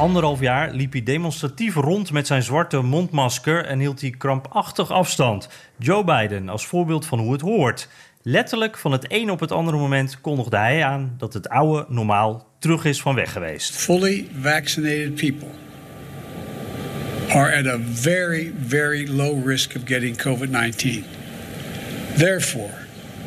anderhalf jaar liep hij demonstratief rond met zijn zwarte mondmasker en hield hij krampachtig afstand. Joe Biden als voorbeeld van hoe het hoort. Letterlijk van het een op het andere moment kondigde hij aan dat het oude normaal terug is van weg geweest. Fully vaccinated people are at a very, very low risk of getting COVID 19. Therefore,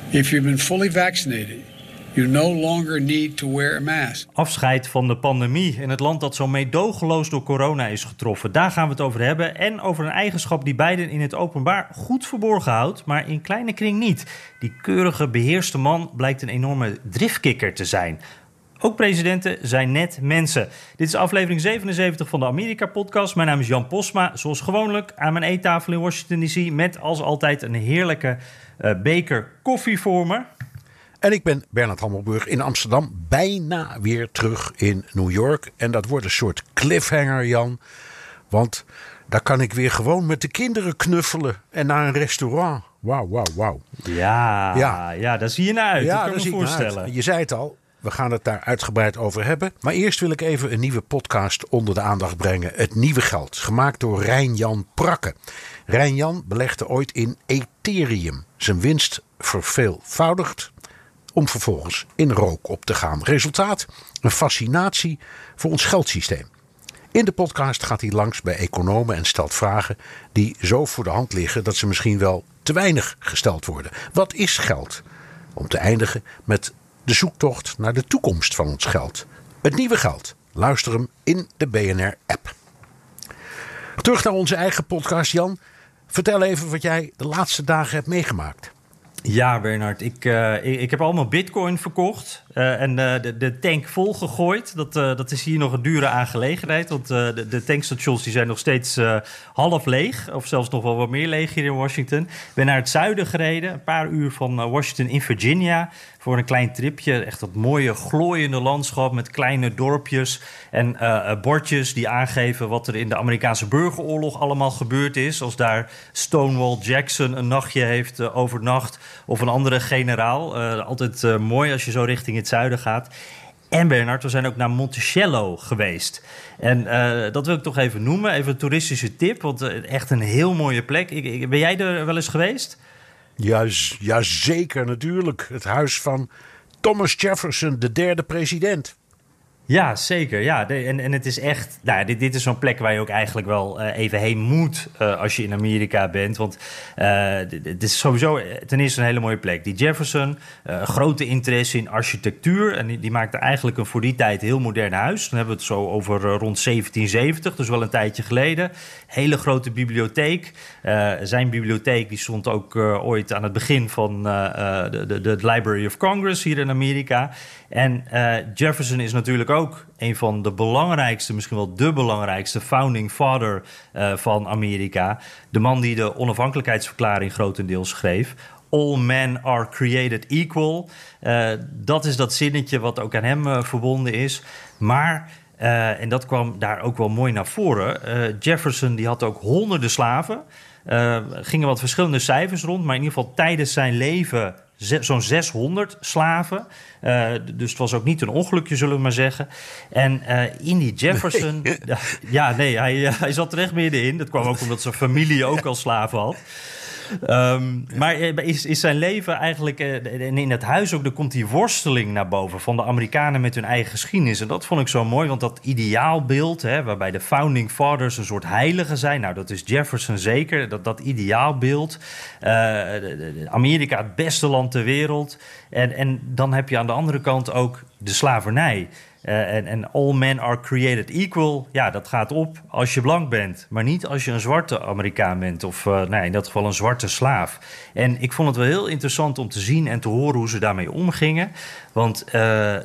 if you've been fully vaccinated, you no longer need to wear a mask. Afscheid van de pandemie in het land dat zo meedogenloos door corona is getroffen. Daar gaan we het over hebben. En over een eigenschap die Biden in het openbaar goed verborgen houdt, maar in kleine kring niet. Die keurige, beheerste man blijkt een enorme driftkikker te zijn. Ook presidenten zijn net mensen. Dit is aflevering 77 van de Amerika-podcast. Mijn naam is Jan Posma. Zoals gewoonlijk aan mijn eettafel in Washington D.C. met als altijd een heerlijke uh, beker koffie voor me. En ik ben Bernard Hammelburg in Amsterdam, bijna weer terug in New York. En dat wordt een soort cliffhanger, Jan. Want daar kan ik weer gewoon met de kinderen knuffelen en naar een restaurant. Wauw, wauw, wauw. Ja, ja, ja, daar zie je naar uit. Ja, dat kan me voorstellen. Je zei het al, we gaan het daar uitgebreid over hebben. Maar eerst wil ik even een nieuwe podcast onder de aandacht brengen. Het Nieuwe Geld, gemaakt door Rijn-Jan Prakke. Rijn-Jan belegde ooit in Ethereum. Zijn winst verveelvoudigd om vervolgens in rook op te gaan. Resultaat: een fascinatie voor ons geldsysteem. In de podcast gaat hij langs bij economen en stelt vragen die zo voor de hand liggen dat ze misschien wel te weinig gesteld worden. Wat is geld? Om te eindigen met de zoektocht naar de toekomst van ons geld. Het nieuwe geld. Luister hem in de BNR-app. Terug naar onze eigen podcast, Jan. Vertel even wat jij de laatste dagen hebt meegemaakt. Ja, Bernard. Ik, uh, ik, ik, heb allemaal bitcoin verkocht uh, en uh, de, de, tank vol gegooid. Dat, dat is hier nog een dure aangelegenheid. Want de, de, tankstations die zijn nog steeds half leeg. Of zelfs nog wel wat meer leeg hier in Washington. Ik ben naar het zuiden gereden. Een paar uur van Washington in Virginia voor een klein tripje. Echt dat mooie glooiende landschap met kleine dorpjes en bordjes die aangeven wat er in de Amerikaanse burgeroorlog allemaal gebeurd is. Als daar Stonewall Jackson een nachtje heeft overnacht of een andere generaal. Altijd mooi als je zo richting het zuiden gaat. En Bernard, we zijn ook naar Monticello geweest. En dat wil ik toch even noemen. Even een toeristische tip, want echt een heel mooie plek. Ik, ben jij er wel eens geweest? Ja, ja, zeker natuurlijk. Het huis van Thomas Jefferson, de derde president. Ja, zeker. Ja. en, en het is echt. Nou, dit, dit is zo'n plek waar je ook eigenlijk wel uh, even heen moet. Uh, als je in Amerika bent. Want uh, het is sowieso ten eerste een hele mooie plek. Die Jefferson, grote interesse in architectuur. En die, die, maakte eigenlijk een voor die tijd heel modern huis. Dan hebben we het zo over rond 1770, dus wel een tijdje geleden. Hele grote bibliotheek. zijn bibliotheek die stond ook ooit aan het begin van de, de, de Library of Congress hier in Amerika. En Jefferson is natuurlijk ook een van de belangrijkste, misschien wel de belangrijkste founding father uh, van Amerika. De man die de onafhankelijkheidsverklaring grotendeels schreef. All men are created equal. Uh, dat is dat zinnetje wat ook aan hem uh, verbonden is. Maar, en dat kwam daar ook wel mooi naar voren. Jefferson die had ook honderden slaven. Gingen wat verschillende cijfers rond, maar in ieder geval tijdens zijn leven zo'n 600 slaven. Uh, dus het was ook niet een ongelukje, zullen we maar zeggen. En uh, Indy Jefferson... Nee. ja, nee, hij, hij zat er echt middenin. Dat kwam ook omdat zijn familie ook al slaven had. Um, maar is, is zijn leven eigenlijk, en in het huis ook, dan komt die worsteling naar boven van de Amerikanen met hun eigen geschiedenis. En dat vond ik zo mooi, want dat ideaalbeeld, hè, waarbij de founding fathers een soort heiligen zijn, nou dat is Jefferson zeker, dat, dat ideaalbeeld. Uh, Amerika, het beste land ter wereld. En, en dan heb je aan de andere kant ook de slavernij. Uh, en, en all men are created equal. Ja, dat gaat op als je blank bent. Maar niet als je een zwarte Amerikaan bent. Of uh, nee, in dat geval een zwarte slaaf. En ik vond het wel heel interessant om te zien en te horen hoe ze daarmee omgingen. Want uh,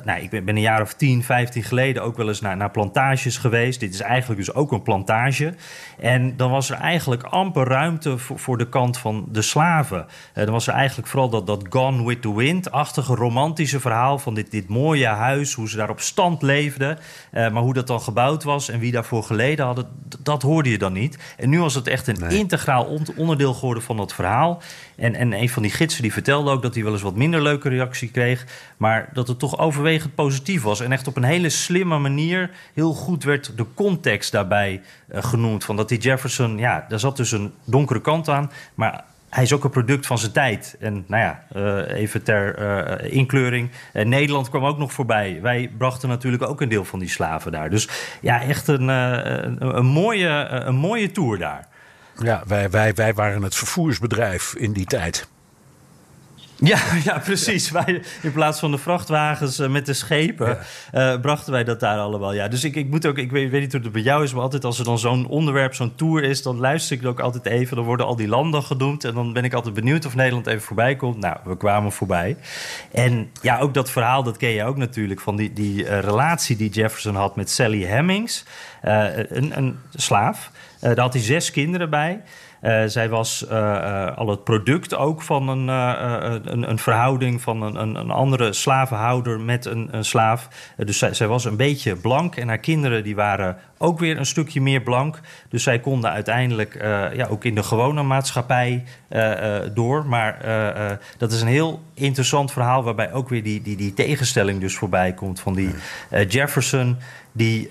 nou, ik ben, een jaar of 10, 15 geleden ook wel eens naar, naar plantages geweest. Dit is eigenlijk dus ook een plantage. En dan was er eigenlijk amper ruimte voor, de kant van de slaven. dan was er eigenlijk vooral dat, dat Gone with the Wind-achtige romantische verhaal van dit, dit mooie huis. Hoe ze daar op stand stand leefde. maar hoe dat dan gebouwd was en wie daarvoor geleden hadden, dat hoorde je dan niet. En nu was het echt een integraal onderdeel geworden van dat verhaal. En, en een van die gidsen die vertelde ook dat hij wel eens wat minder leuke reactie kreeg. Maar dat het toch overwegend positief was. En echt op een hele slimme manier heel goed werd de context daarbij genoemd. Van dat die Jefferson, ja, daar zat dus een donkere kant aan. Maar hij is ook een product van zijn tijd. En nou ja, uh, even ter uh, inkleuring. Uh, Nederland kwam ook nog voorbij. Wij brachten natuurlijk ook een deel van die slaven daar. Dus ja, echt een, een, een, mooie, een mooie tour daar. Ja, wij, wij, wij waren het vervoersbedrijf in die tijd. Ja, ja precies. Wij, in plaats van de vrachtwagens met de schepen, uh, brachten wij dat daar allemaal. Ja, dus ik, ik moet ook, ik weet, weet niet hoe het bij jou is, maar altijd als er dan zo'n onderwerp, zo'n tour is, dan luister ik ook altijd even. Dan worden al die landen genoemd en dan ben ik altijd benieuwd of Nederland even voorbij komt. Nou, we kwamen voorbij. En ja, ook dat verhaal, dat ken je ook natuurlijk, van die, die uh, relatie die Jefferson had met Sally Hemmings, een, een slaaf. daar had hij zes kinderen bij. Uh, zij was uh, uh, al het product ook van een, een, een, verhouding van een, een, een, andere slavenhouder met een, een slaaf. dus zij, zij, was een beetje blank en haar kinderen die waren ook weer een stukje meer blank. Dus zij konden uiteindelijk ja, ook in de gewone maatschappij door. Maar dat is een heel interessant verhaal waarbij ook weer die, die, die tegenstelling dus voorbij komt van die Jefferson die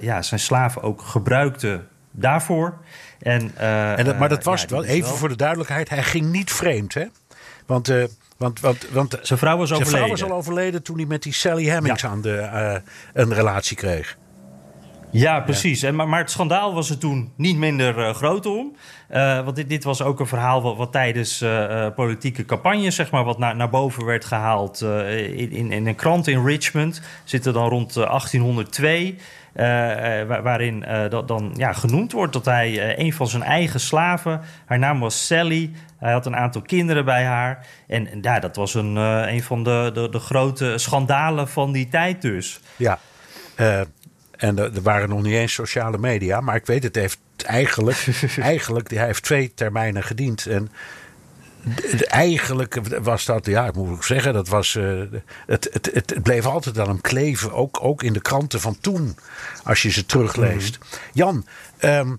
ja, zijn slaven ook gebruikte daarvoor. En, en dat, maar dat was ja, wel, even wel... voor de duidelijkheid, hij ging niet vreemd, hè? Want, uh, want, want, want zijn vrouw was overleden. Zijn vrouw was al overleden toen hij met die Sally Hemmings ja. aan de, uh, een relatie kreeg. Ja, precies. En, maar, maar, het schandaal was er toen niet minder uh, groot om. Uh, want dit, dit, was ook een verhaal wat, wat tijdens politieke campagnes, zeg maar, wat naar, naar boven werd gehaald in, in, in, een krant in Richmond. Zitten dan rond 1802. Waarin dat dan ja, genoemd wordt dat hij een van zijn eigen slaven, haar naam was Sally, hij had een aantal kinderen bij haar. En, en ja, dat was een, een van de, de, de grote schandalen van die tijd dus. Ja, en er waren nog niet eens sociale media. Maar ik weet, het heeft eigenlijk, eigenlijk hij heeft twee termijnen gediend. En eigenlijk was dat, ja, ik moet ook zeggen, dat was, uh, het, het, het, het, bleef altijd aan hem kleven. Ook, ook in de kranten van toen, als je ze terugleest. Mm. Jan, um,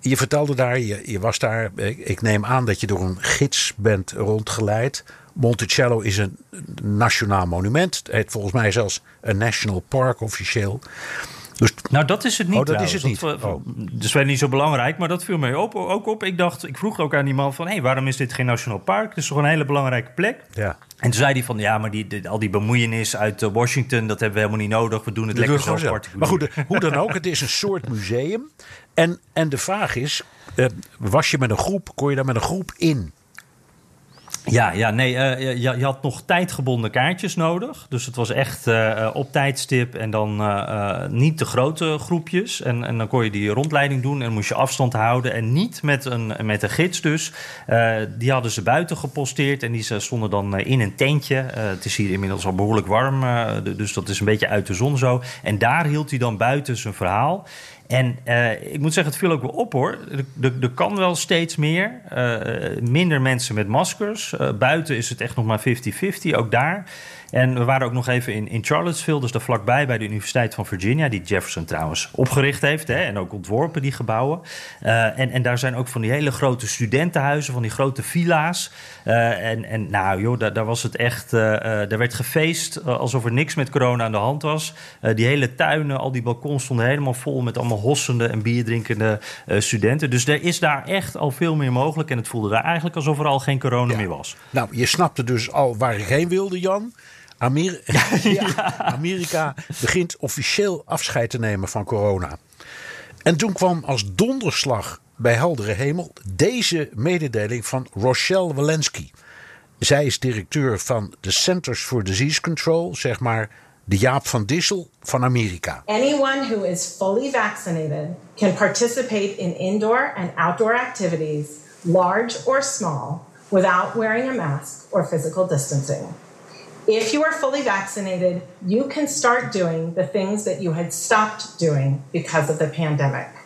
je vertelde daar, je, je was daar, ik neem aan dat je door een gids bent rondgeleid. Monticello is een nationaal monument. Het heet volgens mij zelfs een national park officieel. Dus, nou, dat is het niet. Oh, dat is het niet. Dat, oh. Dus niet zo belangrijk, maar dat viel mij op, ook op. Ik dacht, ik vroeg ook aan die man van, hé, hey, waarom is dit geen nationaal park? Het is toch een hele belangrijke plek. Ja. En toen zei hij van, ja, maar die, al die bemoeienis uit Washington, dat hebben we helemaal niet nodig. We doen het We lekker doen zo Maar goed, hoe dan ook, het is een soort museum. En, en de vraag is, uh, was je met een groep, kon je daar met een groep in? Ja, ja nee, uh, je, je, had nog tijdgebonden kaartjes nodig. Dus het was echt uh, op tijdstip en dan niet de grote groepjes. En, en dan kon je die rondleiding doen en moest je afstand houden. En niet met een, met een gids dus. die hadden ze buiten geposteerd en die stonden dan in een tentje. het is hier inmiddels al behoorlijk warm, dus dat is een beetje uit de zon zo. En daar hield hij dan buiten zijn verhaal. En uh, ik moet zeggen, het viel ook wel op hoor. Er kan wel steeds meer. Uh, minder mensen met maskers. Uh, buiten is het echt nog maar 50-50, ook daar. En we waren ook nog even in, in Charlottesville, dus daar vlakbij bij de Universiteit van Virginia, die Jefferson trouwens opgericht heeft hè, en ook ontworpen, die gebouwen. En, en daar zijn ook van die hele grote studentenhuizen, van die grote villa's. Uh, en, en nou joh, daar, daar was het echt, daar werd gefeest alsof er niks met corona aan de hand was. die hele tuinen, al die balkons stonden helemaal vol met allemaal hossende en bierdrinkende studenten. Dus er is daar echt al veel meer mogelijk en het voelde daar eigenlijk alsof er al geen corona ja. meer was. Nou, je snapte dus al waar ik heen wilde, Jan. Amer ja, Amerika begint officieel afscheid te nemen van corona. En toen kwam als donderslag bij heldere hemel deze mededeling van Rochelle Walensky. Zij is directeur van de Centers for Disease Control, zeg maar de Jaap van Dissel van Amerika. Anyone who is fully vaccinated can participate in indoor and outdoor activities, large or small, without wearing a mask or physical distancing. If you are fully vaccinated, you can start doing the things that you had stopped doing because of the pandemic.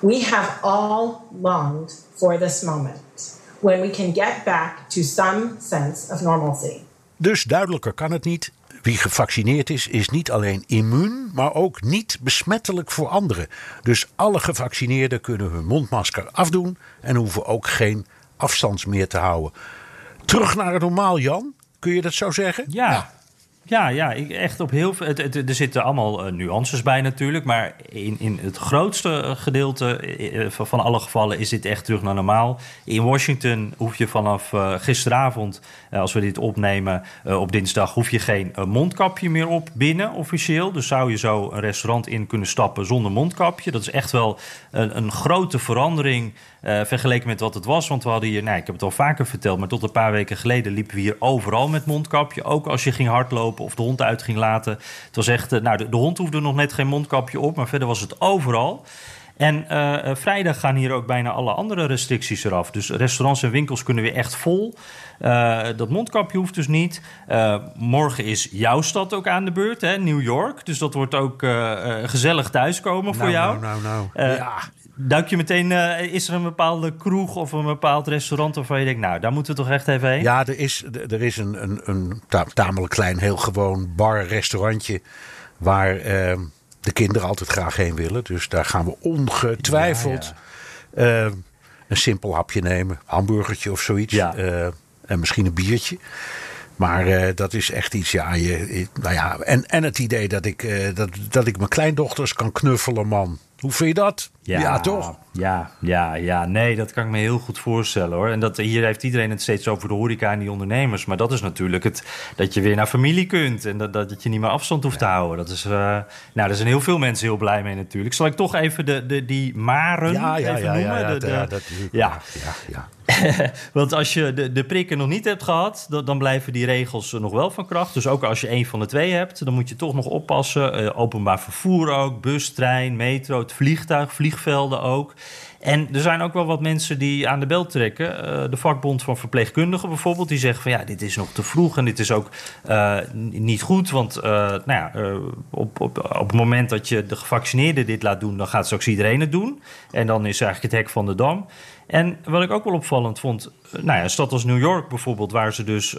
We have all longed for this moment when we can get back to some sense of normalcy. Dus duidelijker kan het niet. Wie gevaccineerd is, is niet alleen immuun, maar ook niet besmettelijk voor anderen. Dus alle gevaccineerden kunnen hun mondmasker afdoen en hoeven ook geen afstandsmeer te houden. Terug naar het normaal, Jan. Kun je dat zo zeggen? Ja. Ja, ja, ik, echt op heel er zitten allemaal uh, nuances bij natuurlijk. Maar in, in het grootste gedeelte uh, van alle gevallen is dit echt terug naar normaal. In Washington hoef je vanaf gisteravond, als we dit opnemen op dinsdag, hoef je geen mondkapje meer op binnen officieel. Dus zou je zo een restaurant in kunnen stappen zonder mondkapje. Dat is echt wel een, een grote verandering. Vergeleken met wat het was. Want we hadden hier, nou, ik heb het al vaker verteld, maar tot een paar weken geleden liepen we hier overal met mondkapje. Ook als je ging hardlopen of de hond uit ging laten. Het was echt, uh, nou, de, de, hond hoefde nog net geen mondkapje op, maar verder was het overal. En uh, vrijdag gaan hier ook bijna alle andere restricties eraf. Dus restaurants en winkels kunnen weer echt vol. dat mondkapje hoeft dus niet. morgen is jouw stad ook aan de beurt, hè? New York. Dus dat wordt ook gezellig thuiskomen voor nou, jou. Nou, nou, nou. ja. Duik je meteen, uh, is er een bepaalde kroeg of een bepaald restaurant waarvan je denkt, nou, daar moeten we toch echt even heen? Ja, er is, er is een, een, een tamelijk klein, heel gewoon bar-restaurantje waar uh, de kinderen altijd graag heen willen. Dus daar gaan we ongetwijfeld ja, ja. Uh, een simpel hapje nemen, hamburgertje of zoiets. Ja. en misschien een biertje. Maar dat is echt iets, ja, je, nou ja. En, en het idee dat ik, dat, dat ik mijn kleindochters kan knuffelen, man. Hoe vind je dat? Ja, ja, toch? Ja, ja, ja. Nee, dat kan ik me heel goed voorstellen hoor. En dat, hier heeft iedereen het steeds over de horeca en die ondernemers. Maar dat is natuurlijk het dat je weer naar familie kunt. En dat, dat je niet meer afstand hoeft ja. te houden. Dat is, uh, nou, daar zijn heel veel mensen heel blij mee natuurlijk. Zal ik toch even de, de, die maren ja, ja, even noemen? Ja, de, de, ja, dat, ja. ja, ja. Want als je de, de prikken nog niet hebt gehad, dan, dan, blijven die regels nog wel van kracht. Dus ook als je een van de twee hebt, dan moet je toch nog oppassen. Uh, openbaar vervoer ook, bus, trein, metro, het vliegtuig, ook. En er zijn ook wel wat mensen die aan de bel trekken. Uh, de vakbond van verpleegkundigen bijvoorbeeld, die zeggen van ja, dit is nog te vroeg en dit is ook uh, niet goed. Want uh, nou ja, op, op, op het moment dat je de gevaccineerden dit laat doen, dan gaat straks iedereen het doen. En dan is eigenlijk het hek van de dam. En wat ik ook wel opvallend vond, nou ja, een stad als New York bijvoorbeeld, waar ze dus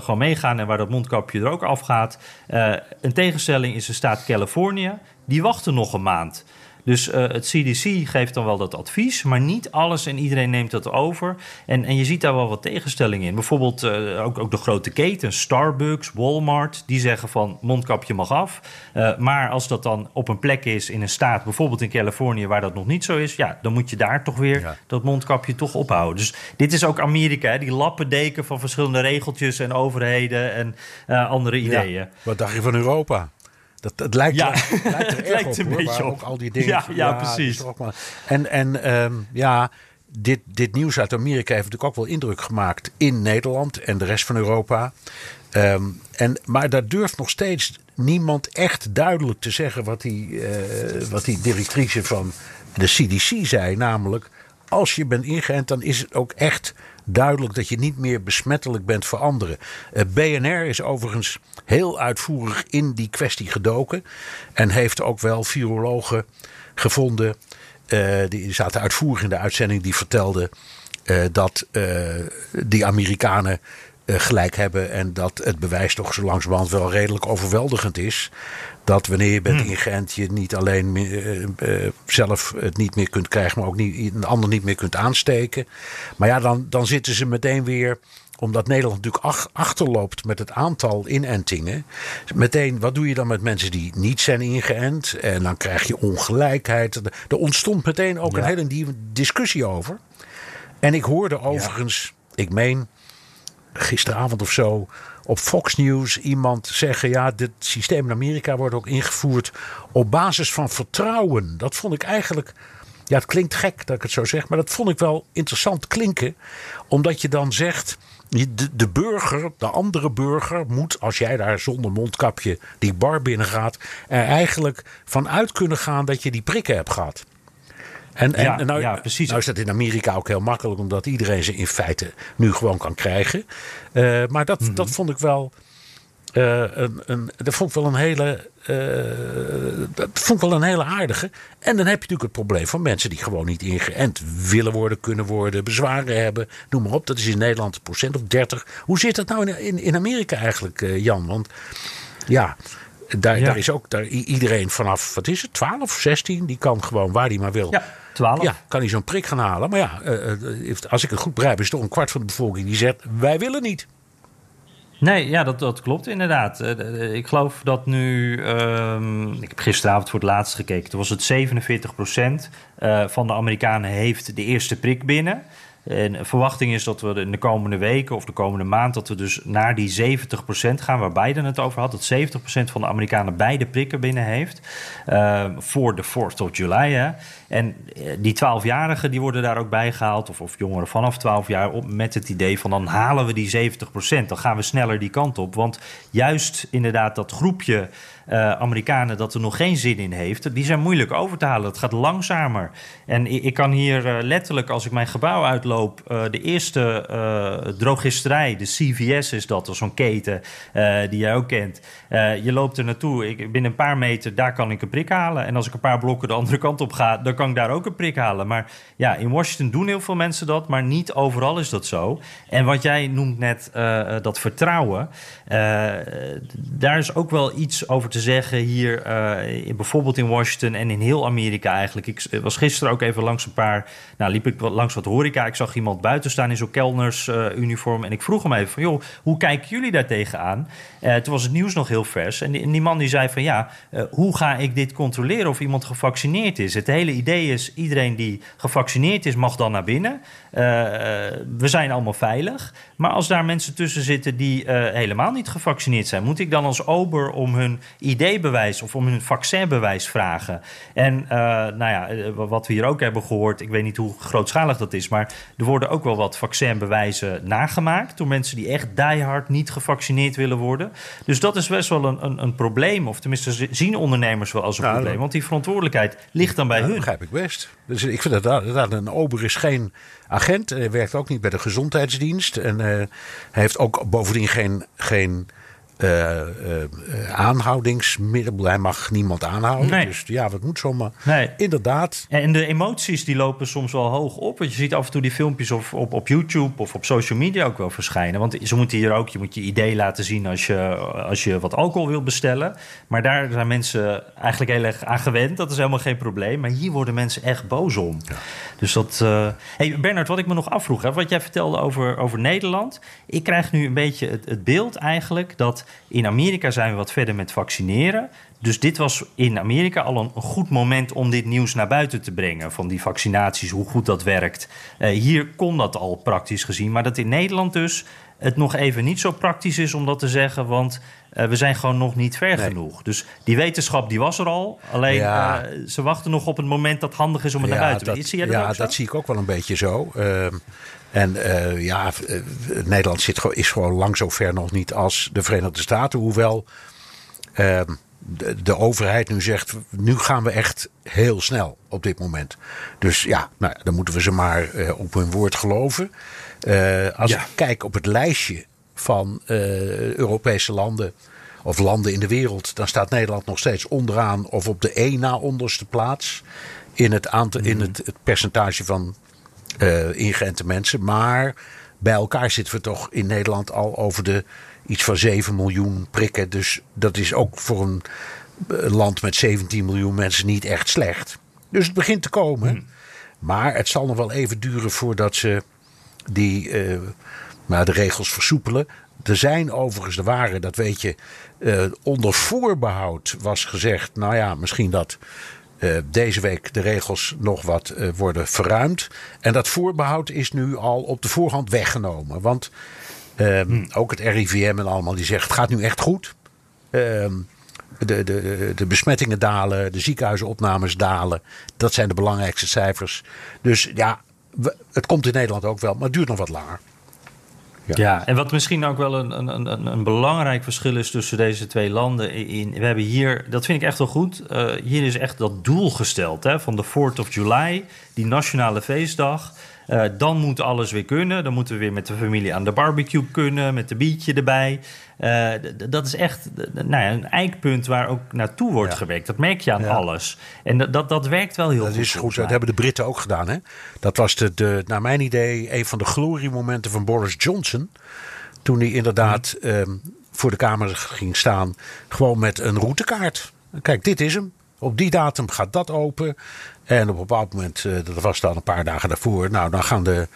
gewoon meegaan en waar dat mondkapje er ook afgaat. Uh, een tegenstelling is de staat Californië, die wachten nog een maand. Dus uh, het CDC geeft dan wel dat advies, maar niet alles en iedereen neemt dat over. En, en je ziet daar wel wat tegenstellingen in. Bijvoorbeeld uh, ook, ook de grote ketens, Starbucks, Walmart, die zeggen van mondkapje mag af. Uh, maar als dat dan op een plek is in een staat, bijvoorbeeld in Californië, waar dat nog niet zo is, ja, dan moet je daar toch weer ja. dat mondkapje toch ophouden. Dus dit is ook Amerika, hè, die lappendeken van verschillende regeltjes en overheden en andere ideeën. Ja. Wat dacht je van Europa? Dat, het lijkt, ja. er, het lijkt er het erg lijkt op, een hoor, beetje op. ook al die dingen. Ja, ja, precies. ook maar- En, en um, ja, dit, dit nieuws uit Amerika heeft natuurlijk ook wel indruk gemaakt in Nederland en de rest van Europa. Um, en, maar daar durft nog steeds niemand echt duidelijk te zeggen wat die, uh, wat die directrice van de CDC zei. Namelijk, als je bent ingeënt, dan is het ook echt duidelijk dat je niet meer besmettelijk bent voor anderen. Uh, BNR is overigens heel uitvoerig in die kwestie gedoken. En heeft ook wel virologen gevonden. Uh, die zaten uitvoerig in de uitzending die vertelden uh, dat die Amerikanen gelijk hebben. En dat het bewijs toch zo langzamerhand wel redelijk overweldigend is. Dat wanneer je bent ingeënt, je niet alleen uh, uh, zelf het niet meer kunt krijgen, maar ook niet, een ander niet meer kunt aansteken. Maar ja, dan, dan zitten ze meteen weer omdat Nederland natuurlijk ach, achterloopt met het aantal inentingen. Meteen, wat doe je dan met mensen die niet zijn ingeënt? En dan krijg je ongelijkheid. Er ontstond meteen ook ja. een hele nieuwe discussie over. En ik hoorde overigens, ja. ik meen gisteravond of zo op Fox News iemand zeggen: ja, dit systeem in Amerika wordt ook ingevoerd op basis van vertrouwen. Dat vond ik eigenlijk. Ja, het klinkt gek dat ik het zo zeg, maar dat vond ik wel interessant klinken. Omdat je dan zegt. De, de burger, de andere burger, moet als jij daar zonder mondkapje die bar binnengaat, er eigenlijk vanuit kunnen gaan dat je die prikken hebt gehad. En, en ja, nou, ja, precies. nou is dat in Amerika ook heel makkelijk, omdat iedereen ze in feite nu gewoon kan krijgen. Uh, maar dat, mm-hmm. dat vond ik wel. Uh, een, een, dat vond ik wel een hele. Uh, dat vond ik wel een hele aardige. En dan heb je natuurlijk het probleem van mensen die gewoon niet ingeënt willen worden, kunnen worden, bezwaren hebben. Noem maar op. Dat is in Nederland een procent of 30. Hoe zit dat nou in, in, in Amerika eigenlijk, Jan? Want Ja, daar, Ja. daar is ook daar, iedereen vanaf, wat is het, 12, 16, die kan gewoon waar hij maar wil. Ja, 12. Ja, kan hij zo'n prik gaan halen. Maar ja, eh, eh, als ik het goed begrijp, is toch een kwart van de bevolking die zegt: wij willen niet. Nee, ja, dat, dat klopt inderdaad. Eh, Ik geloof dat nu. ehm, ik heb gisteravond voor het laatst gekeken. Toen was het 47% eh, van de Amerikanen heeft de eerste prik binnen. En verwachting is dat we in de komende weken of de komende maand... dat we dus naar die 70% gaan waar Biden het over had. Dat 70% van de Amerikanen beide prikken binnen heeft. eh, voor de 4th of July. Hè. En eh, die 12-jarigen die worden daar ook bij gehaald. Of, of jongeren vanaf 12 jaar op, met het idee van dan halen we die 70%. Dan gaan we sneller die kant op. Want juist inderdaad dat groepje eh, Amerikanen dat er nog geen zin in heeft... die zijn moeilijk over te halen. Het gaat langzamer. En ik, kan hier eh, letterlijk, als ik mijn gebouw uitloop... de eerste drogisterij, de CVS is dat, zo'n keten die jij ook kent. Je loopt er naartoe, ik, binnen een paar meter, daar kan ik een prik halen. En als ik een paar blokken de andere kant op ga, dan kan ik daar ook een prik halen. Maar ja, in Washington doen heel veel mensen dat, maar niet overal is dat zo. En wat jij noemt net, eh, eh, dat vertrouwen, eh, daar is ook wel iets over te zeggen hier, in- bijvoorbeeld in Washington en in heel Amerika eigenlijk. Ik was gisteren ook even langs een paar, nou liep ik langs wat horeca. Ik zag iemand buiten staan in zo'n kelnersuniform en ik vroeg hem even van, joh, hoe kijken jullie daar tegenaan? Toen was het nieuws nog heel vers en die, en die man die zei van, ja, hoe ga ik dit controleren of iemand gevaccineerd is? Het hele idee is, iedereen die gevaccineerd is mag dan naar binnen. Eh, we zijn allemaal veilig. Maar als daar mensen tussen zitten die eh, helemaal niet gevaccineerd zijn, moet ik dan als ober om hun ID-bewijs of om hun vaccinbewijs vragen? En eh, nou ja, eh, wat we hier ook hebben gehoord, ik weet niet hoe grootschalig dat is, maar er worden ook wel wat vaccinbewijzen nagemaakt door mensen die echt diehard niet gevaccineerd willen worden. Dus dat is best wel een, een, een probleem, of tenminste zien ondernemers wel als een Ja, probleem, want die verantwoordelijkheid ligt dan bij Ja, hun. Ik best. Dus ik vind dat, een ober is geen agent. Hij werkt ook niet bij de gezondheidsdienst. En eh, hij heeft ook bovendien geen, geen aanhoudingsmiddel. Hij mag niemand aanhouden. Nee. Dus ja, wat moet zomaar. Nee. Inderdaad. En de emoties die lopen soms wel hoog op. Want je ziet af en toe die filmpjes op, op, op YouTube of op social media ook wel verschijnen. Want ze moeten hier ook, je moet je idee laten zien als je, als je wat alcohol wil bestellen. Maar daar zijn mensen eigenlijk heel erg aan gewend. Dat is helemaal geen probleem. Maar hier worden mensen echt boos om. Dus dat. eh Hey Bernard, wat ik me nog afvroeg, hè, wat jij vertelde over, over Nederland. Ik krijg nu een beetje het, het beeld eigenlijk dat in Amerika zijn we wat verder met vaccineren. Dus dit was in Amerika al een, goed moment om dit nieuws naar buiten te brengen. Van die vaccinaties, hoe goed dat werkt. Eh, hier kon dat al praktisch gezien. Maar dat in Nederland dus het nog even niet zo praktisch is om dat te zeggen. Want eh, we zijn gewoon nog niet ver Nee. genoeg. Dus die wetenschap die was er al. Alleen Ja. eh, ze wachten nog op het moment dat handig is om het naar buiten te brengen. Dat ja, dat zie ik ook wel een beetje zo. Ehm, en eh, ja, Nederland zit, gewoon- is gewoon lang zo ver nog niet als de Verenigde Staten. Hoewel ehm, de, de overheid nu zegt, nu gaan we echt heel snel op dit moment. Dus ja, nou, ja, dan moeten we ze maar op hun woord geloven. Eh, als Ja. ik kijk op het lijstje van eh, Europese landen of landen in de wereld, dan staat Nederland nog steeds onderaan of op de één na onderste plaats in het, aantal, in het, het percentage van eh ingeënte mensen. Maar bij elkaar zitten we toch in Nederland al over de iets van 7 miljoen prikken. Dus dat is ook voor een land met 17 miljoen mensen niet echt slecht. Dus het begint te komen. Maar het zal nog wel even duren voordat ze die, eh, nou, de regels versoepelen. Er zijn overigens, de waren, dat weet je, eh, onder voorbehoud was gezegd. Nou ja, misschien dat eh, deze week de regels nog wat worden verruimd. En dat voorbehoud is nu al op de voorhand weggenomen. Want ehm, ook het RIVM en allemaal die zegt, het gaat nu echt goed. Ehm, de, de, de besmettingen dalen, de ziekenhuizenopnames dalen. Dat zijn de belangrijkste cijfers. Dus ja, het komt in Nederland ook wel, maar het duurt nog wat langer. Ja. en wat misschien ook wel een, een, een, een belangrijk verschil is tussen deze twee landen. In, we hebben hier, dat vind ik echt wel goed. eh, hier is echt dat doel gesteld hè, van de 4th of July, die nationale feestdag. Eh, dan moet alles weer kunnen. Dan moeten we weer met de familie aan de barbecue kunnen, met de bietje erbij. Eh, dat is echt nou ja, een eikpunt waar ook naartoe wordt Ja. gewerkt. Dat merk je aan Ja. alles. En dat, dat, dat werkt wel heel Dat goed. is goed. Dat hebben de Britten ook gedaan. Hè? Dat was de, de, naar mijn idee een van de gloriemomenten van Boris Johnson. Toen hij inderdaad ehm, voor de camera ging staan. Gewoon met een routekaart. Kijk, dit is hem. Op die datum gaat dat open. En op een bepaald moment, uh, dat was dan een paar dagen daarvoor. Nou, dan gaan de,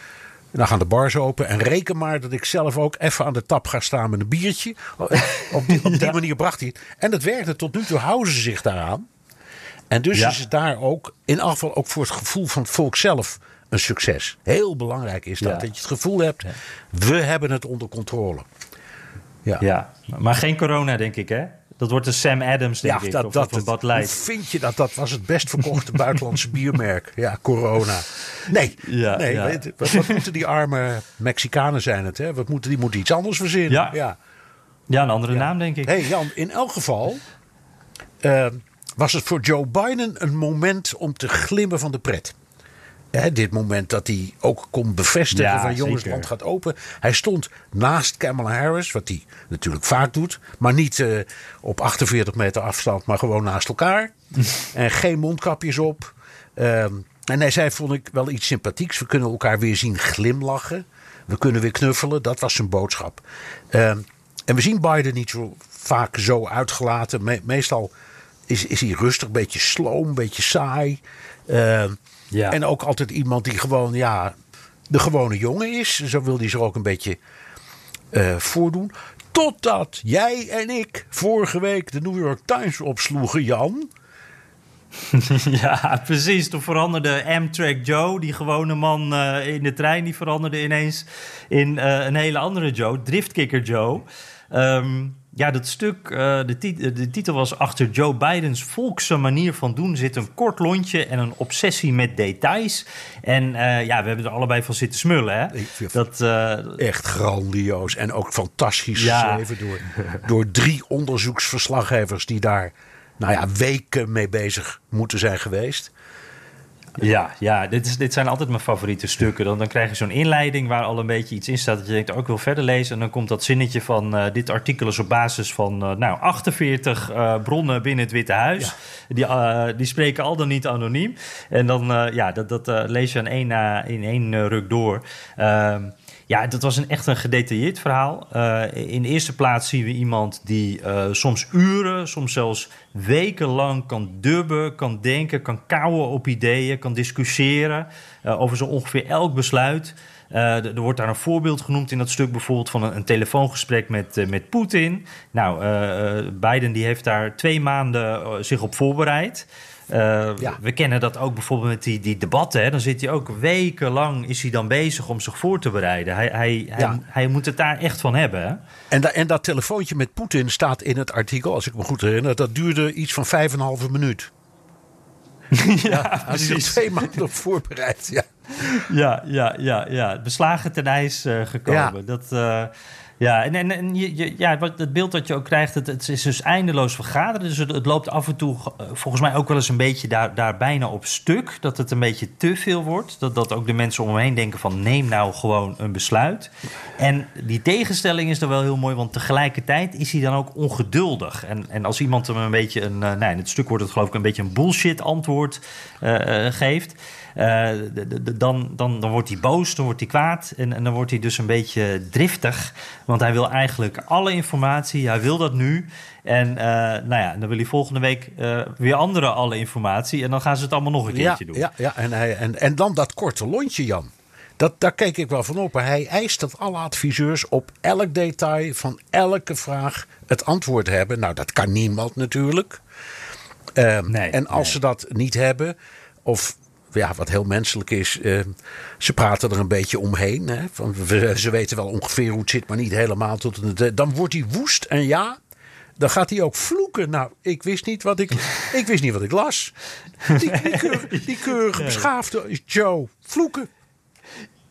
dan gaan de bars open. En reken maar dat ik zelf ook even aan de tap ga staan met een biertje. op die, op die manier bracht hij het. En dat werkte. Tot nu toe houden ze zich daaraan. En dus is het daar ook, in afval geval ook voor het gevoel van het volk zelf, een succes. Heel belangrijk is dat. Dat je het gevoel hebt, we hebben het onder controle. Ja. ja, maar geen corona denk ik hè? Dat wordt de Sam Adams, denk ja, ik. Dat, of, dat, of vind je dat? Dat was het best verkochte buitenlandse biermerk. Ja, corona. Nee, ja, nee ja. Wat, wat, moeten die arme Mexicanen zijn het? Hè? Wat moeten, die moeten iets anders verzinnen. Ja, ja. ja een andere naam, denk ik. hey Jan, in elk geval uh, was het voor Joe Biden een moment om te glimmen van de pret dit moment dat hij ook kon bevestigen van jongens, land gaat open. Hij stond naast Kamala Harris, wat hij natuurlijk vaak doet. Maar niet uh, op 48 meter afstand, maar gewoon naast elkaar. en geen mondkapjes op. Um, en hij zei, vond ik wel iets sympathieks. We kunnen elkaar weer zien glimlachen. We kunnen weer knuffelen. Dat was zijn boodschap. Um, en we zien Biden niet zo vaak zo uitgelaten. Me meestal is, is hij rustig, een beetje sloom, een beetje saai. Uh, ja. En ook altijd iemand die gewoon, ja, de gewone jongen is. Zo wil hij zich ook een beetje uh, voordoen. Totdat jij en ik vorige week de New York Times opsloegen, Jan. ja, precies. Toen veranderde Amtrak Joe, die gewone man uh, in de trein, die veranderde ineens in uh, een hele andere Joe, Driftkicker Joe. Um, ja, dat stuk, uh, de, de, titel was Achter Joe Bidens volkse manier van doen zit een kort lontje en een obsessie met details. En uh, ja, we hebben er allebei van zitten smullen. Hè? Dat, uh, echt grandioos en ook fantastisch ja. geschreven door, door drie onderzoeksverslaggevers die daar nou ja, weken mee bezig moeten zijn geweest. Ja, ja dit, is, dit zijn altijd mijn favoriete stukken. Dan, dan krijg je zo'n inleiding waar al een beetje iets in staat dat je denkt, ook oh, wil verder lezen. En dan komt dat zinnetje van uh, dit artikel is op basis van uh, nou, 48 uh, bronnen binnen het Witte Huis. Die, die spreken al dan niet anoniem. En dan ja, dat, dat lees je in één, in één ruk door. Ehm, ja, dat was een, echt een gedetailleerd verhaal. Uh, in de eerste plaats zien we iemand die uh, soms uren, soms zelfs wekenlang kan dubben, kan denken, kan kouwen op ideeën, kan discussiëren uh, over zo ongeveer elk besluit. er wordt daar een voorbeeld genoemd in dat stuk, bijvoorbeeld van een, een telefoongesprek met, met Poetin. Nou, Biden die heeft daar twee maanden zich op voorbereid. Uh, We kennen dat ook bijvoorbeeld met die, die debatten. Hè. Dan zit hij ook wekenlang is hij dan bezig om zich voor te bereiden. Hij, hij, hij, hij, moet het daar echt van hebben. Hè? En, da, en dat telefoontje met Poetin staat in het artikel, als ik me goed herinner. Dat duurde iets van vijf en een halve minuut. ja, ja precies. twee maanden op voorbereid. Ja, ja, ja, ja. ja. Beslagen ten ijs uh, gekomen. Dat... Uh, ja, en, en, en je, ja, het beeld dat je ook krijgt, het, het is dus eindeloos vergaderen. Dus het, loopt af en toe eh, volgens mij ook wel eens een beetje daar, daar bijna op stuk. Dat het een beetje te veel wordt. Dat, dat ook de mensen om me heen denken van neem nou gewoon een besluit. En die tegenstelling is dan wel heel mooi, want tegelijkertijd is hij dan ook ongeduldig. En, en als iemand hem een beetje een, uh, nou in het stuk wordt het geloof ik een beetje een bullshit antwoord uh, geeft dan, dan, dan wordt hij boos, dan wordt hij kwaad en, en dan wordt hij dus een beetje driftig. Want hij wil eigenlijk alle informatie, hij wil dat nu. En uh, nou ja, dan wil hij volgende week uh, weer andere alle informatie. En dan gaan ze het allemaal nog een keertje doen. Ja, ja. En, hij, en, en dan dat korte lontje, Jan. Dat, daar keek ik wel van op. Hij eist dat alle adviseurs op elk detail van elke vraag het antwoord hebben. Nou, dat kan niemand natuurlijk. Uh, nee, en als ze dat niet hebben, of ja, wat heel menselijk is. Uh, ze praten er een beetje omheen. Hè, van, ze weten wel ongeveer hoe het zit, maar niet helemaal tot het. Dan wordt hij woest en ja. Dan gaat hij ook vloeken. Nou, ik wist niet wat ik, ik, wist niet wat ik las. Die, die, keurige, die keurige beschaafde Joe. Vloeken.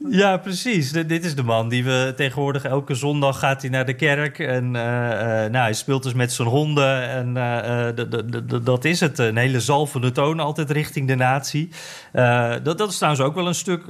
Ja, precies. dit is de man die we tegenwoordig elke zondag gaat hij naar de kerk. En uh, nou, hij speelt dus met zijn honden. En uh, dat is het. Een hele zalvende toon altijd richting de natie. dat, dat is trouwens ook wel een stuk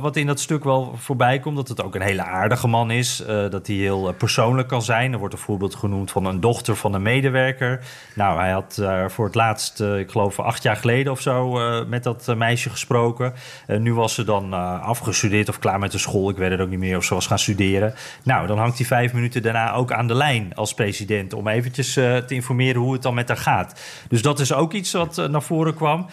wat in dat stuk wel voorbij komt. Dat het ook een hele aardige man is. dat hij heel persoonlijk kan zijn. Er wordt een voorbeeld genoemd van een dochter van een medewerker. Nou, hij had voor het laatst, ik geloof acht jaar geleden of zo, met dat meisje gesproken. nu was ze dan afgestudeerd of klaar met de school, ik weet het ook niet meer, of ze was gaan studeren. Nou, dan hangt hij vijf minuten daarna ook aan de lijn als president om eventjes te informeren hoe het dan met haar gaat. Dus dat is ook iets wat naar voren kwam.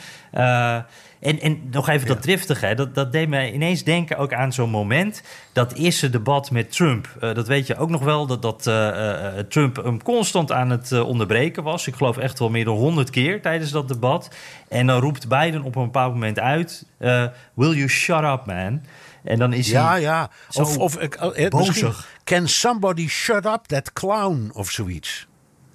En, en nog even dat driftige, dat, dat deed me ineens denken ook aan zo'n moment. Dat eerste debat met Trump. Uh, dat weet je ook nog wel, dat, dat uh, uh, Trump hem constant aan het onderbreken was. Ik geloof echt wel meer dan honderd keer tijdens dat debat. En dan roept Biden op een bepaald moment uit: Will you shut up, man? En dan is ja, hij. Ja, ja. Of, of bozig. Can somebody shut up that clown of zoiets?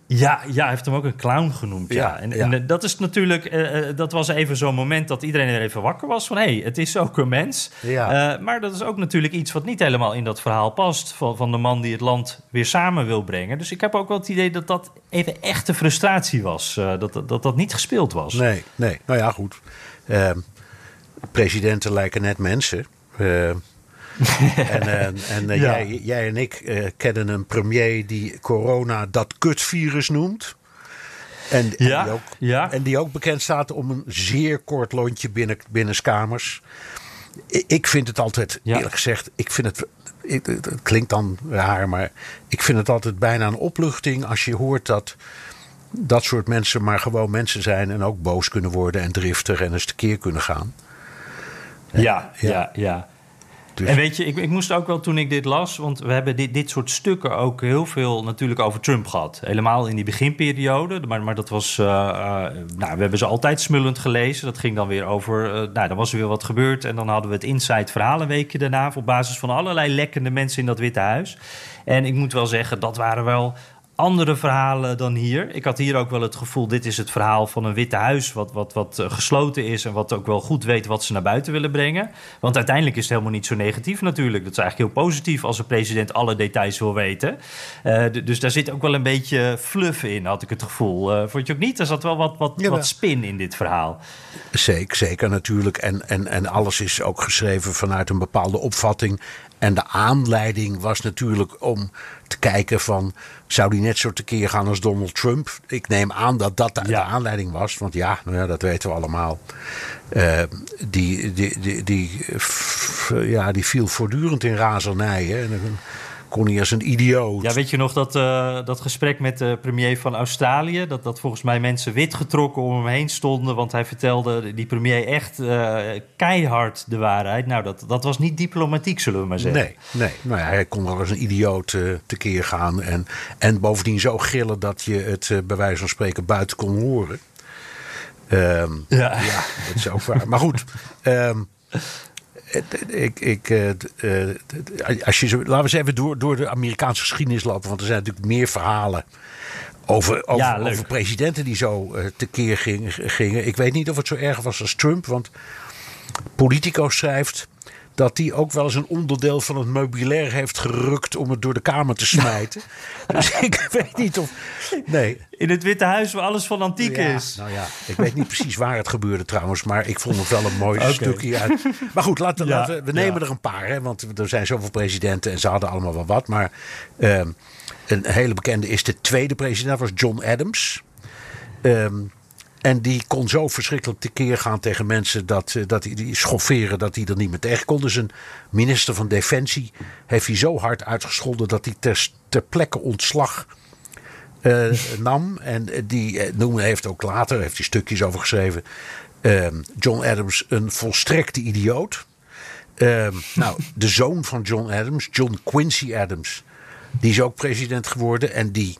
Ja, ja, hij heeft hem ook een clown genoemd. Ja, En, en, eh, dat is natuurlijk, uh, dat was even zo'n moment dat iedereen er even wakker was van hé, hey, het is ook een mens. Ja. Uh, maar dat is ook natuurlijk iets wat niet helemaal in dat verhaal past van, van de man die het land weer samen wil brengen. Dus ik heb ook wel het idee dat dat even echte frustratie was, dat, dat dat niet gespeeld was. Nee, nee. Nou ja, goed. Ehm, presidenten lijken net mensen. Ehm, en, uh, en uh, ja. jij, jij, en ik kennen een premier die corona dat kutvirus noemt. En, ja, en, die ook, ja. en die ook bekend staat om een zeer kort lontje binnen, binnenskamers. Ik, ik vind het altijd, ja. eerlijk gezegd, ik vind het, het, het, klinkt dan raar, maar ik vind het altijd bijna een opluchting als je hoort dat dat soort mensen maar gewoon mensen zijn en ook boos kunnen worden en driftig en eens tekeer kunnen gaan. Ja, ja, ja. Dus- en weet je, ik, ik, moest ook wel toen ik dit las, want we hebben dit, dit soort stukken ook heel veel natuurlijk over Trump gehad. Helemaal in die beginperiode, maar, maar dat was, uh, uh, nou, we hebben ze altijd smullend gelezen. Dat ging dan weer over, uh, nou, dan was er weer wat gebeurd en dan hadden we het Inside Verhalenweekje daarna op basis van allerlei lekkende mensen in dat Witte Huis. En ik moet wel zeggen, dat waren wel andere verhalen dan hier. Ik had hier ook wel het gevoel, dit is het verhaal van een witte huis... wat, wat, wat eh, gesloten is en wat ook wel goed weet wat ze naar buiten willen brengen. Want uiteindelijk is het helemaal niet zo negatief natuurlijk. Dat is eigenlijk heel positief als een president alle details wil weten. Uh, dus daar zit ook wel een beetje fluff in, had ik het gevoel. Uh, vond je ook niet? Er zat wel wat, wat, ja, wat spin in dit verhaal. Zeker, zeker natuurlijk. En, en, en alles is ook geschreven vanuit een bepaalde opvatting... En de aanleiding was natuurlijk om te kijken van... zou die net zo tekeer gaan als Donald Trump? Ik neem aan dat dat de, ja. aanleiding was. Want ja, nou ja, dat weten we allemaal. Uh, die, die, die, die, ja, die viel voortdurend in razernij. Hè? Kon hij als een idioot. Ja, weet je nog dat, uh, dat gesprek met de premier van Australië? Dat, dat volgens mij mensen wit getrokken om hem heen stonden. Want hij vertelde die premier echt uh, keihard de waarheid. Nou, dat, dat was niet diplomatiek, zullen we maar zeggen. Nee, nee. Nou ja, hij kon wel als een idioot uh, tekeer gaan. En, en bovendien zo gillen dat je het bij wijze van spreken buiten kon horen. Um, ja. ja, dat is ook waar. Maar goed. Um, ik, ik, uh, als je zo, laten we eens even door, door de Amerikaanse geschiedenis lopen. Want er zijn natuurlijk meer verhalen over, over, ja, over presidenten die zo uh, tekeer ging, gingen. Ik weet niet of het zo erg was als Trump. Want Politico schrijft dat hij ook wel eens een onderdeel van het meubilair heeft gerukt om het door de kamer te smijten. dus ik weet niet of. Nee. In het Witte Huis waar alles van antiek ja, is. Nou ja, ik weet niet precies waar het gebeurde trouwens, maar ik vond het wel een mooi okay. stukje uit. Maar goed, laten, ja, laten we, we nemen ja. er een paar, hè, want er zijn zoveel presidenten en ze hadden allemaal wel wat. Maar uh, een hele bekende is de tweede president, dat was John Adams. Um, en die kon zo verschrikkelijk tekeer gaan tegen mensen dat, dat die, die schofferen dat hij er niet meer tegen kon. Dus een minister van Defensie heeft hij zo hard uitgescholden dat hij ter, ter plekke ontslag uh, nam. En die uh, noemde, heeft ook later, heeft hij stukjes over geschreven, uh, John Adams een volstrekte idioot. nou, de zoon van John Adams, John Quincy Adams, die is ook president geworden. En die,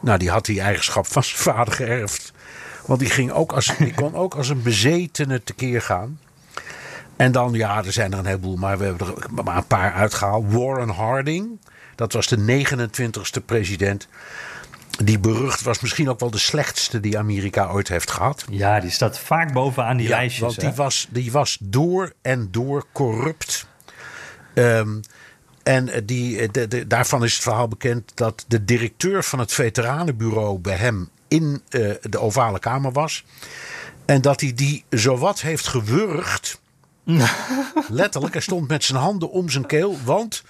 nou, die had die eigenschap van zijn vader geërfd. Want die, ging ook als, die kon ook als een bezetene tekeer gaan. En dan, ja, er zijn er een heleboel, maar we hebben er maar een paar uitgehaald. Warren Harding, dat was de 29ste president. Die berucht was misschien ook wel de slechtste die Amerika ooit heeft gehad. Ja, die staat vaak bovenaan die ja, lijstjes. Want die was, die was door en door corrupt. Um, en die, de, de, daarvan is het verhaal bekend dat de directeur van het veteranenbureau bij hem in uh, de ovale kamer was. En dat hij die zowat heeft gewurgd. Letterlijk, hij stond met zijn handen om zijn keel. Want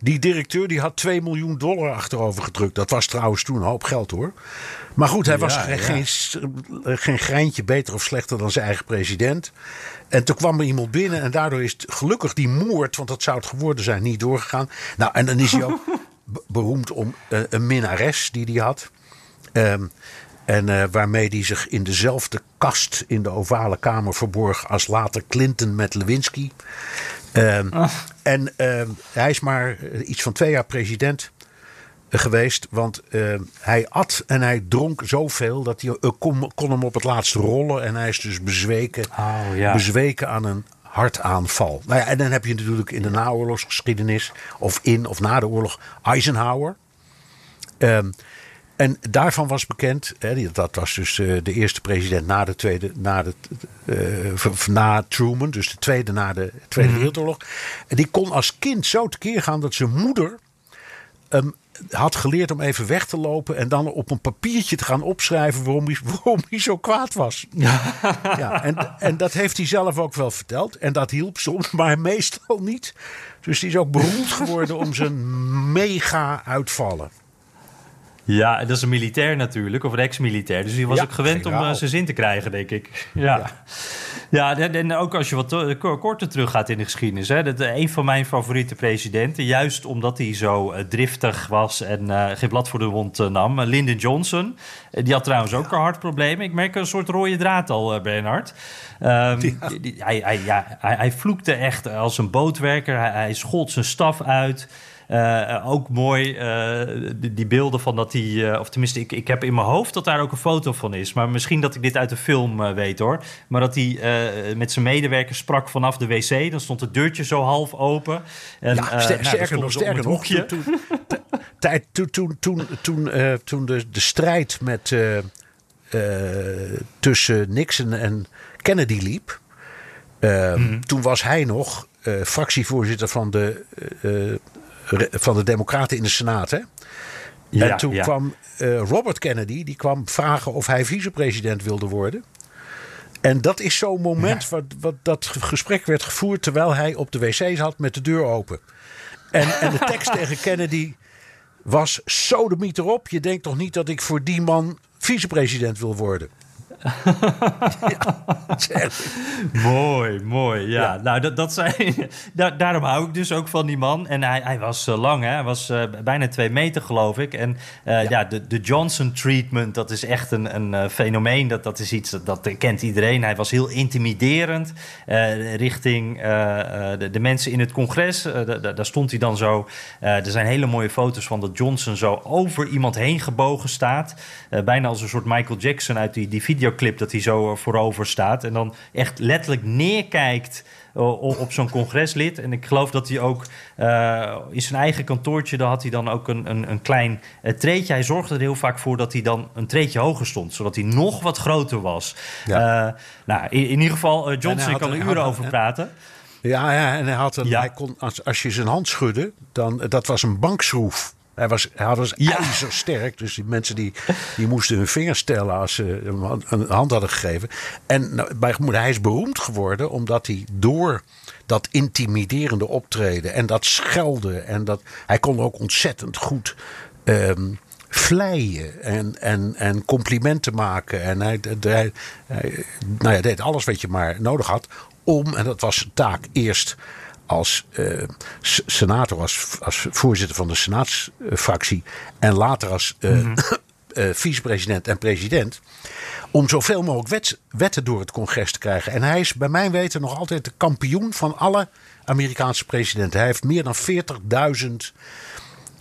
Die directeur die had 2 miljoen dollar achterover gedrukt. Dat was trouwens toen een hoop geld hoor. Maar goed, hij was Ja, geen, ja. geen, greintje beter of slechter dan zijn eigen president. En toen kwam er iemand binnen en daardoor is het gelukkig die moord, want dat zou het geworden zijn, niet doorgegaan. Nou, en dan is hij ook be- beroemd om eh, een minnares die hij had. Ehm, en eh, waarmee hij zich in dezelfde kast in de ovale kamer verborg als later Clinton met Lewinsky. Ehm, En ehm, hij is maar eh, iets van twee jaar president eh, geweest. Want hij at en hij dronk zoveel dat hij kon, kon hem op het laatst rollen. En hij is dus bezweken, Oh, ja. bezweken aan een hartaanval. Nou ja, en dan heb je natuurlijk in de naoorlogsgeschiedenis, of in of na de oorlog, Eisenhower. En daarvan was bekend, hè, dat was dus eh, de eerste president na, de tweede, na, de, eh, na Truman, dus de tweede na de Tweede Wereldoorlog. En die kon als kind zo tekeer gaan dat zijn moeder hem had geleerd om even weg te lopen en dan op een papiertje te gaan opschrijven waarom hij, waarom hij zo kwaad was. Ja, en, en dat heeft hij zelf ook wel verteld. En dat hielp soms, maar meestal niet. Dus die is ook beroemd geworden om zijn mega uitvallen. Ja, dat is een militair natuurlijk, of een ex-militair. Dus die was Ja, ook gewend om eh, zijn zin te krijgen, denk ik. Ja, ja. en, en ook als je wat korter teruggaat in de geschiedenis. Hè, dat, eh, een van mijn favoriete presidenten, juist omdat hij zo eh, driftig was en geen blad voor de mond eh, nam. Lyndon Johnson, die had trouwens ook een hartprobleem. Ik merk een soort rode draad al, Bernhard. Ehm, die- die- hij, hij, ja, hij, hij vloekte echt als een bootwerker. Hij, hij schold zijn staf uit. Eh, ook mooi, eh, die, die beelden van dat hij... eh, of tenminste, ik, ik heb in mijn hoofd dat daar ook een foto van is. Maar misschien dat ik dit uit de film eh, weet, hoor. Maar dat hij eh, met zijn medewerkers sprak vanaf de wc. Dan stond het deurtje zo half open. En, Ja, eh, ster- nou, sterker nog, sterker nog. hoekje. Toen, toen, toen, toen, toen, toen, eh, toen de, de strijd met, eh, eh, tussen Nixon en Kennedy liep. eh, Mhm. Toen was hij nog eh, fractievoorzitter van de, eh, eh, van de Democraten in de Senaat. Hè? Ja, en toen ja. kwam eh, Robert Kennedy, die kwam vragen of hij vicepresident wilde worden. En dat is zo'n moment wat, wat dat gesprek werd gevoerd terwijl hij op de wc zat met de deur open. En, en de tekst tegen Kennedy was sodemiet erop. Je denkt toch niet dat ik voor die man vicepresident wil worden? Ja, Mooi, mooi. Ja, nou, dat, dat zijn, daar, daarom hou ik dus ook van die man. En hij, hij was eh, lang, hè? Hij was eh, bijna twee meter, geloof ik. En eh, ja. de, de Johnson treatment, dat is echt een, een fenomeen. Dat, dat is iets dat, dat kent iedereen. Hij was heel intimiderend richting de, de mensen in het congres. Da- da- daar stond hij dan zo. er zijn hele mooie foto's van dat Johnson zo over iemand heen gebogen staat. Bijna als een soort Michael Jackson uit die, die videoclip dat hij zo eh, voorover staat. En dan echt letterlijk neerkijkt eh, op zo'n congreslid. En ik geloof dat hij ook eh, in zijn eigen kantoortje... daar had hij dan ook een, een, een klein treetje. Hij zorgde er heel vaak voor dat hij dan een treetje hoger stond... zodat hij nog wat groter was. Ja. Eh, nou, in, in ieder geval, Johnson, ik kan er een- uren over praten. Ja, ja, en hij had een, Ja. hij kon, als, als je zijn hand schudde, dan, dat was een bankschroef. Hij was, hij was Ja. ijzersterk. Dus die mensen die, die moesten hun vingers tellen als ze hem een- hand hadden gegeven. En nou, bij hij is beroemd geworden omdat hij door dat intimiderende optreden en dat schelden. En dat, hij kon ook ontzettend goed ehm vleien en, en, en complimenten maken. En hij, hij, hij- nou ja, deed alles wat je maar nodig had om, en dat was zijn taak eerst als eh, senator, als, als voorzitter van de senaatsfractie en later als eh, eh, vicepresident en president. Om zoveel mogelijk wet- wetten door het congres te krijgen. En hij is bij mijn weten nog altijd de kampioen van alle Amerikaanse presidenten. Hij heeft meer dan 40.000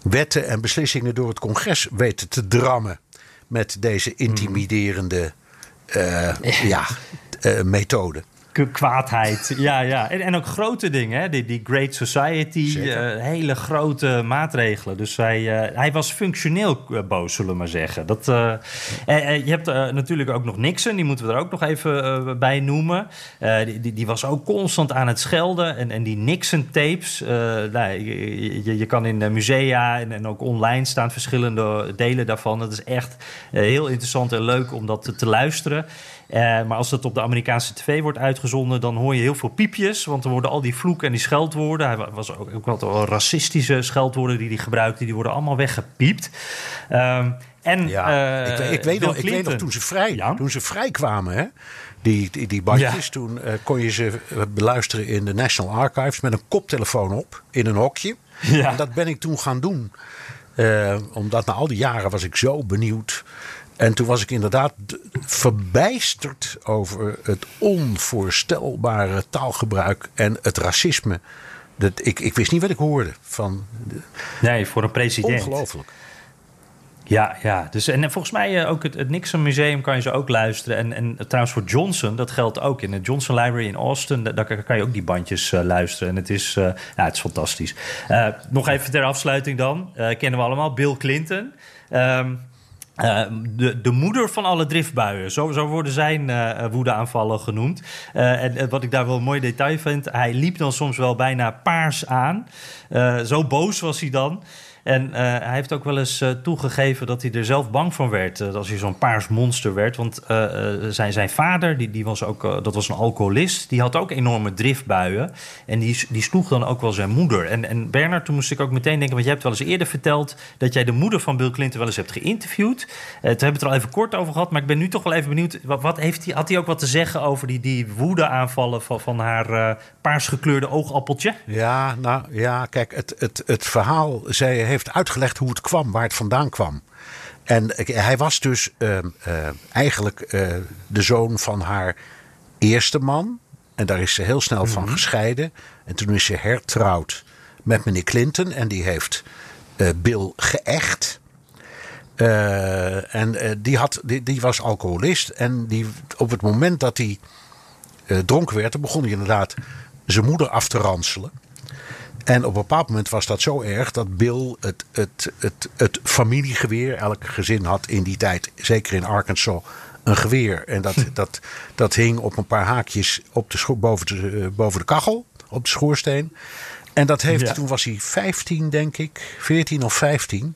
wetten en beslissingen door het congres weten te drammen. Met deze intimiderende eh, ja, methode. Kwaadheid. Ja, ja. En, en ook grote dingen, hè? Die, die Great Society, eh, hele grote maatregelen. Dus hij, eh, hij was functioneel eh, boos, zullen we maar zeggen. Dat, en, je hebt natuurlijk ook nog Nixon, die moeten we er ook nog even bij noemen. Die, die, die was ook constant aan het schelden. En, en die Nixon-tapes, nou, je, je, kan in musea en, en ook online staan verschillende delen daarvan. Dat is echt heel interessant en leuk om dat te, te luisteren. Eh, maar als het op de Amerikaanse tv wordt uitgezonden, dan hoor je heel veel piepjes. Want er worden al die vloeken en die scheldwoorden. Hij was ook, ook wat racistische scheldwoorden die hij gebruikte, die worden allemaal weggepiept. Um, en, ja, ik, ik, weet nog, ik weet nog toen ze vrij, toen ze vrij kwamen, hè? Die, die, die bandjes, toen uh, kon je ze beluisteren in de National Archives met een koptelefoon op in een hokje. Ja. En dat ben ik toen gaan doen. Uh, omdat na al die jaren was ik zo benieuwd. En toen was ik inderdaad verbijsterd over het onvoorstelbare taalgebruik en het racisme. Dat, ik, ik wist niet wat ik hoorde. Van, nee, voor een president. Ongelooflijk. Ja, ja. Dus, en volgens mij uh, ook het, het Nixon Museum kan je ze ook luisteren. En, en trouwens voor Johnson, dat geldt ook. In de Johnson Library in Austin, daar, kan je ook die bandjes uh, luisteren. En het is, uh, ja, het is fantastisch. nog even ter afsluiting dan. kennen we allemaal, Bill Clinton. Um, uh, de, de moeder van alle driftbuien, zo, worden zijn uh, woedeaanvallen genoemd. Uh, en, en, wat ik daar wel een mooi detail vind, hij liep dan soms wel bijna paars aan. zo boos was hij dan. En uh, hij heeft ook wel eens uh, toegegeven dat hij er zelf bang van werd. Uh, als hij zo'n paars monster werd. Want zijn, zijn vader, die, die was ook, dat was een alcoholist. Die had ook enorme driftbuien. En die, die sloeg dan ook wel zijn moeder. En, en Bernard, toen moest ik ook meteen denken... want je hebt wel eens eerder verteld... dat jij de moeder van Bill Clinton wel eens hebt geïnterviewd. toen hebben we het er al even kort over gehad. Maar ik ben nu toch wel even benieuwd... wat, wat heeft hij, had hij ook wat te zeggen over die, die woedeaanvallen... van, van haar paarsgekleurde oogappeltje? Ja, nou ja, kijk, het, het, het verhaal... zij heeft heeft uitgelegd hoe het kwam, waar het vandaan kwam. En hij was dus uh, uh, eigenlijk uh, de zoon van haar eerste man. En daar is ze heel snel van mhm. gescheiden. En toen is ze hertrouwd met meneer Clinton. En die heeft Bill geëcht. en die, had, die, die, was alcoholist. En die, op het moment dat hij dronken werd, dan begon hij inderdaad zijn moeder af te ranselen. En op een bepaald moment was dat zo erg dat Bill het, het, het, het familiegeweer, elk gezin had in die tijd, zeker in Arkansas, een geweer. En dat, dat, dat hing op een paar haakjes op de boven, de, eh, boven de kachel, op de schoorsteen. En dat heeft, toen was hij 15, denk ik, 14 of 15.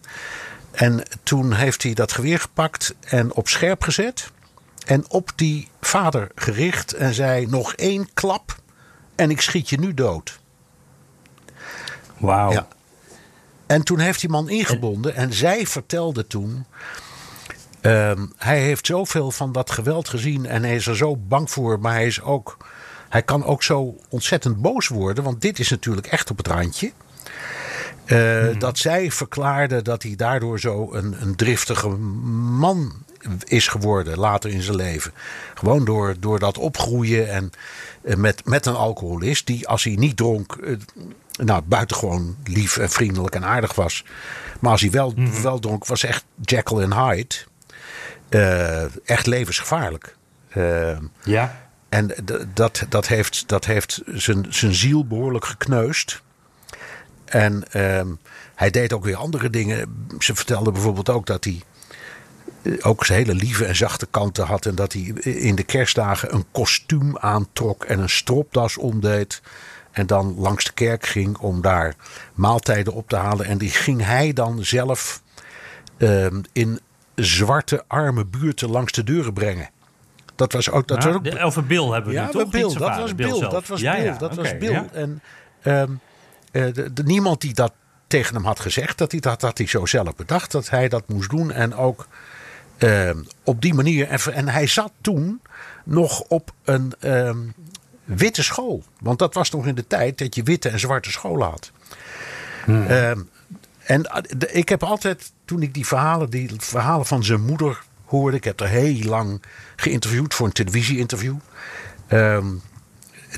En toen heeft hij dat geweer gepakt en op scherp gezet. En op die vader gericht en zei: Nog één klap en ik schiet je nu dood. Wauw. Ja. En toen heeft die man ingebonden en zij vertelde toen. Ehm, hij heeft zoveel van dat geweld gezien en hij is er zo bang voor, maar hij is ook. Hij kan ook zo ontzettend boos worden, want dit is natuurlijk echt op het randje. Uh, Dat zij verklaarde dat hij daardoor zo een, een driftige man is geworden later in zijn leven. Gewoon door, door dat opgroeien en uh, met, met een alcoholist die als hij niet dronk uh, nou, buitengewoon lief en vriendelijk en aardig was. Maar als hij wel, mm wel dronk, was echt Jekyll en Hyde. Uh, echt levensgevaarlijk. Uh, ja. En dat, dat heeft, dat heeft zijn, zijn ziel behoorlijk gekneusd. En uh, hij deed ook weer andere dingen. Ze vertelde bijvoorbeeld ook dat hij eh, ook zijn hele lieve en zachte kanten had. En dat hij in de kerstdagen een kostuum aantrok en een stropdas omdeed. En dan langs de kerk ging om daar maaltijden op te halen. En die ging hij dan zelf ehm, in zwarte arme buurten langs de deuren brengen. Dat was ook. Dat ja, was ook over Bill hebben we ja, nu toch? Bill, dat was Bill, dat was Bill. Dat was Bill. En um, de, de, niemand die dat tegen hem had gezegd, dat hij dat had hij zo zelf bedacht dat hij dat moest doen. En ook uh, op die manier. En, en, hij zat toen nog op een. Um, witte school. Want dat was nog in de tijd dat je witte en zwarte scholen had. Hmm. Ehm, en eh, ik heb altijd, toen ik die verhalen, die verhalen van zijn moeder hoorde, ik heb er heel lang geïnterviewd voor een televisie-interview. Ehm,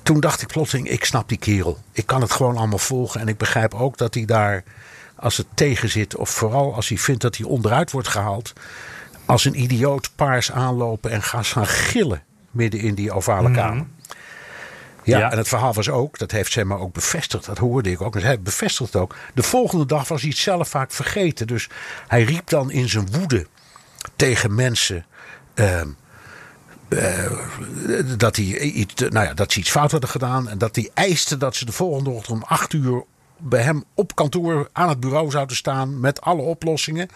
toen dacht ik plotseling, ik snap die kerel. Ik kan het gewoon allemaal volgen. En ik begrijp ook dat hij daar, als het tegen zit, of vooral als hij vindt dat hij onderuit wordt gehaald, als een idioot paars aanlopen en gaan gaan gillen midden in die ovale hmm. kamer. Ja, en het verhaal was ook, dat heeft maar ook bevestigd, dat hoorde ik ook. En hij bevestigt ook. De volgende dag was hij het zelf vaak vergeten. Dus hij riep dan in zijn woede tegen mensen. Uh, uh, dat, hij iets, nou ja, dat ze iets fout hadden gedaan. En dat hij eiste dat ze de volgende ochtend om acht uur bij hem op kantoor aan het bureau zouden staan. Met alle oplossingen.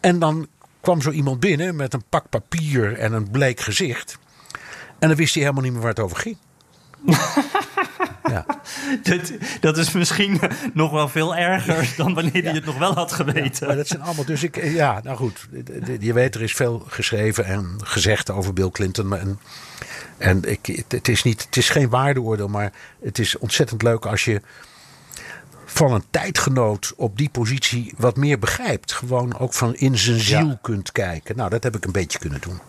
En dan kwam zo iemand binnen met een pak papier en een bleek gezicht. En dan wist hij helemaal niet meer waar het over ging. ja. dat, dat is misschien nog wel veel erger dan wanneer hij het nog wel had geweten. Ja, maar dat zijn allemaal. Dus ik, ja, nou goed. Je weet, er is veel geschreven en gezegd over Bill Clinton. En, en ik, het, is niet, het is geen waardeoordeel, maar het is ontzettend leuk als je van een tijdgenoot op die positie wat meer begrijpt. Gewoon ook van in zijn ziel kunt kijken. Nou, dat heb ik een beetje kunnen doen.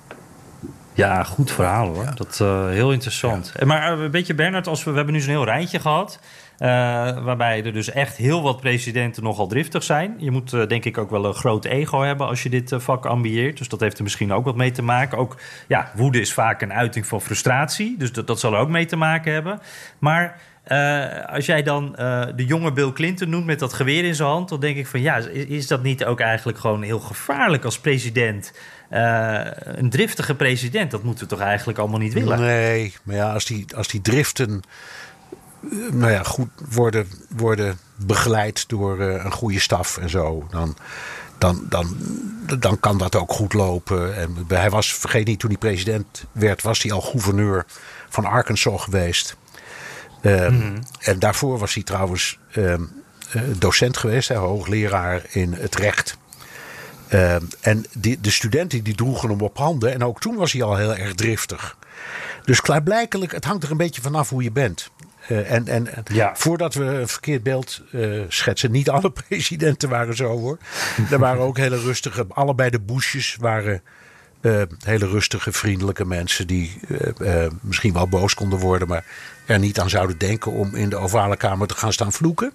Ja, goed verhaal hoor. Dat uh, heel interessant. Ja. Maar uh, een beetje Bernard, als we, we hebben nu zo'n heel rijtje gehad. Uh, waarbij er dus echt heel wat presidenten nogal driftig zijn. Je moet denk ik ook wel een groot ego hebben als je dit vak ambieert. Dus dat heeft er misschien ook wat mee te maken. Ook ja, woede is vaak een uiting van frustratie. Dus dat, dat zal er ook mee te maken hebben. Maar uh, als jij dan uh, de jonge Bill Clinton noemt met dat geweer in zijn hand, dan denk ik van ja, is, is dat niet ook eigenlijk gewoon heel gevaarlijk als president? Uh, een driftige president, dat moeten we toch eigenlijk allemaal niet willen? Nee, maar ja, als die, als die driften nou ja, goed worden, worden begeleid door een goede staf en zo, dan, dan, dan, dan kan dat ook goed lopen. En hij was, vergeet niet, toen hij president werd, was hij al gouverneur van Arkansas geweest. Um, mm-hmm. En daarvoor was hij trouwens um, docent geweest, hè, hoogleraar in het recht. Um, en die, de studenten die droegen hem op handen. En ook toen was hij al heel erg driftig. Dus klaarblijkelijk, het hangt er een beetje vanaf hoe je bent. Uh, en en ja. voordat we een verkeerd beeld uh, schetsen, niet alle presidenten waren zo hoor. er waren ook hele rustige, allebei de Bushes waren uh, hele rustige, vriendelijke mensen die misschien wel boos konden worden, maar er niet aan zouden denken om in de ovale kamer te gaan staan vloeken.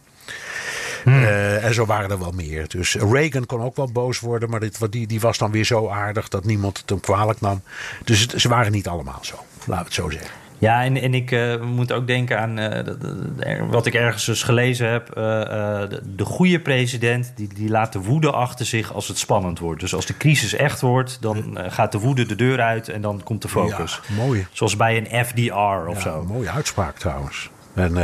Hmm. Uh, en zo waren er wel meer. Dus Reagan kon ook wel boos worden, maar dit, die, die was dan weer zo aardig dat niemand het hem kwalijk nam. Dus het, ze waren niet allemaal zo, laten we het zo zeggen. Ja, en, en ik uh, moet ook denken aan uh, wat ik ergens dus gelezen heb. Uh, de, de, goede president die, die laat de woede achter zich als het spannend wordt. Dus als de crisis echt wordt, dan gaat de woede de deur uit en dan komt de focus. Ja, mooi. Zoals bij een FDR of ja, zo. Mooie uitspraak trouwens. En,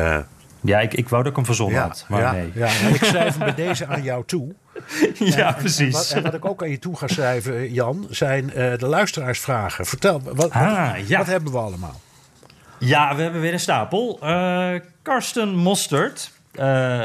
ja, ik, ik wou dat ik hem verzonnen ja, had, maar ja, nee. Ja, ik schrijf hem bij deze aan jou toe. ja, en, precies. En wat, en wat, ik ook aan je toe ga schrijven, Jan, zijn de luisteraarsvragen. Vertel, wat, ah, wat, wat hebben we allemaal? Ja, we hebben weer een stapel. Uh, Karsten Mostert. Uh,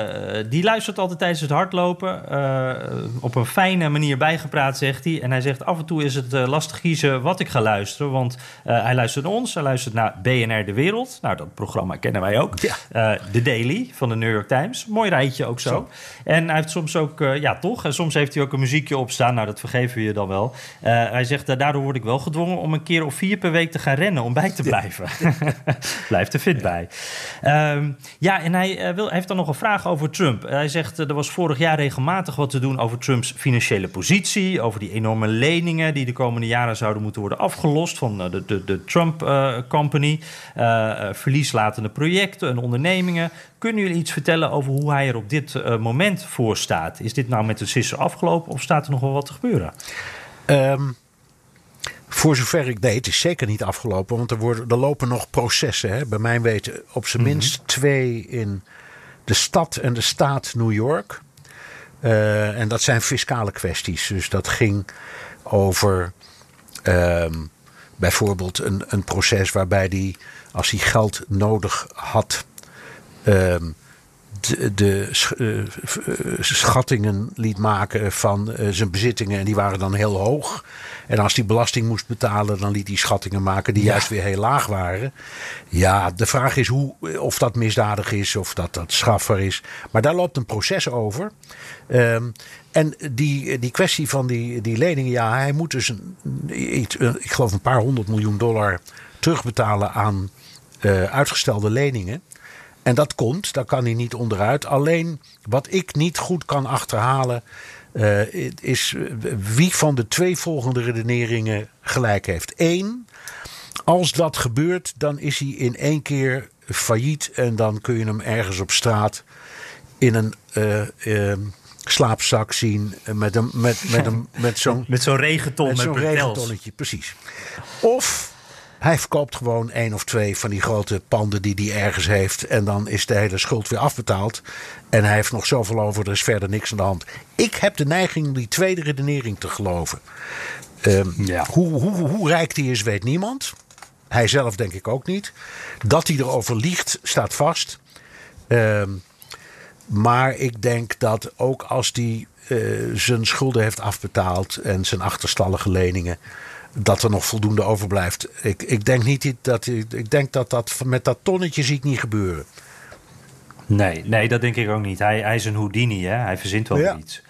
die luistert altijd tijdens het hardlopen. Uh, op een fijne manier bijgepraat, zegt hij. En hij zegt af en toe is het lastig kiezen wat ik ga luisteren. Want hij luistert naar ons. Hij luistert naar BNR De Wereld. Nou, dat programma kennen wij ook. Ja. The Daily van de New York Times. Mooi rijtje ook zo. zo. En hij heeft soms ook, ja toch. En soms heeft hij ook een muziekje opstaan. Nou, dat vergeven we je dan wel. hij zegt, daardoor word ik wel gedwongen om een keer of vier per week te gaan rennen. Om bij te blijven. Blijft er fit bij. Um, ja, en hij, wil, hij heeft dan nog een vraag over Trump. Hij zegt er was vorig jaar regelmatig wat te doen over Trumps financiële positie, over die enorme leningen die de komende jaren zouden moeten worden afgelost van de, de, de Trump uh, Company, uh, verlieslatende projecten en ondernemingen. Kunnen jullie iets vertellen over hoe hij er op dit uh, moment voor staat? Is dit nou met de sisser afgelopen of staat er nog wel wat te gebeuren? Um, voor zover ik weet, is zeker niet afgelopen, want er, worden, er lopen nog processen. Hè? Bij mijn weten op zijn minst mm -hmm. twee in de stad en de staat New York. Uh, en dat zijn fiscale kwesties. Dus dat ging over um, bijvoorbeeld een, een proces waarbij hij, als hij geld nodig had, um, de, de uh, schattingen liet maken van zijn bezittingen. En die waren dan heel hoog. En als hij belasting moest betalen, dan liet hij schattingen maken die ja. juist weer heel laag waren. Ja, de vraag is hoe, of dat misdadig is of dat dat strafbaar is. Maar daar loopt een proces over. Um, en die, die kwestie van die, die leningen, ja, hij moet dus, een, iets, ik geloof een paar honderd miljoen dollar terugbetalen aan uh, uitgestelde leningen. En dat komt, daar kan hij niet onderuit. Alleen wat ik niet goed kan achterhalen, uh, is wie van de twee volgende redeneringen gelijk heeft. Eén, als dat gebeurt, dan is hij in één keer failliet en dan kun je hem ergens op straat in een. Uh, uh, slaapzak zien met, een, met, met, een, met zo'n met zo'n regenton met, met zo'n regentonnetje, precies. Of hij verkoopt gewoon één of twee van die grote panden die hij ergens heeft. En dan is de hele schuld weer afbetaald. En hij heeft nog zoveel over, er is verder niks aan de hand. Ik heb de neiging om die tweede redenering te geloven. Um, ja. hoe, hoe, hoe rijk die is, weet niemand. Hij zelf denk ik ook niet. Dat hij erover liegt, staat vast. Ehm, maar ik denk dat ook als hij eh, zijn schulden heeft afbetaald en zijn achterstallige leningen, dat er nog voldoende overblijft. Ik, ik denk niet dat ik denk dat dat met dat tonnetje zie ik niet gebeuren. Nee, nee, dat denk ik ook niet. Hij, hij is een Houdini, hè? hij verzint wel Ja. iets.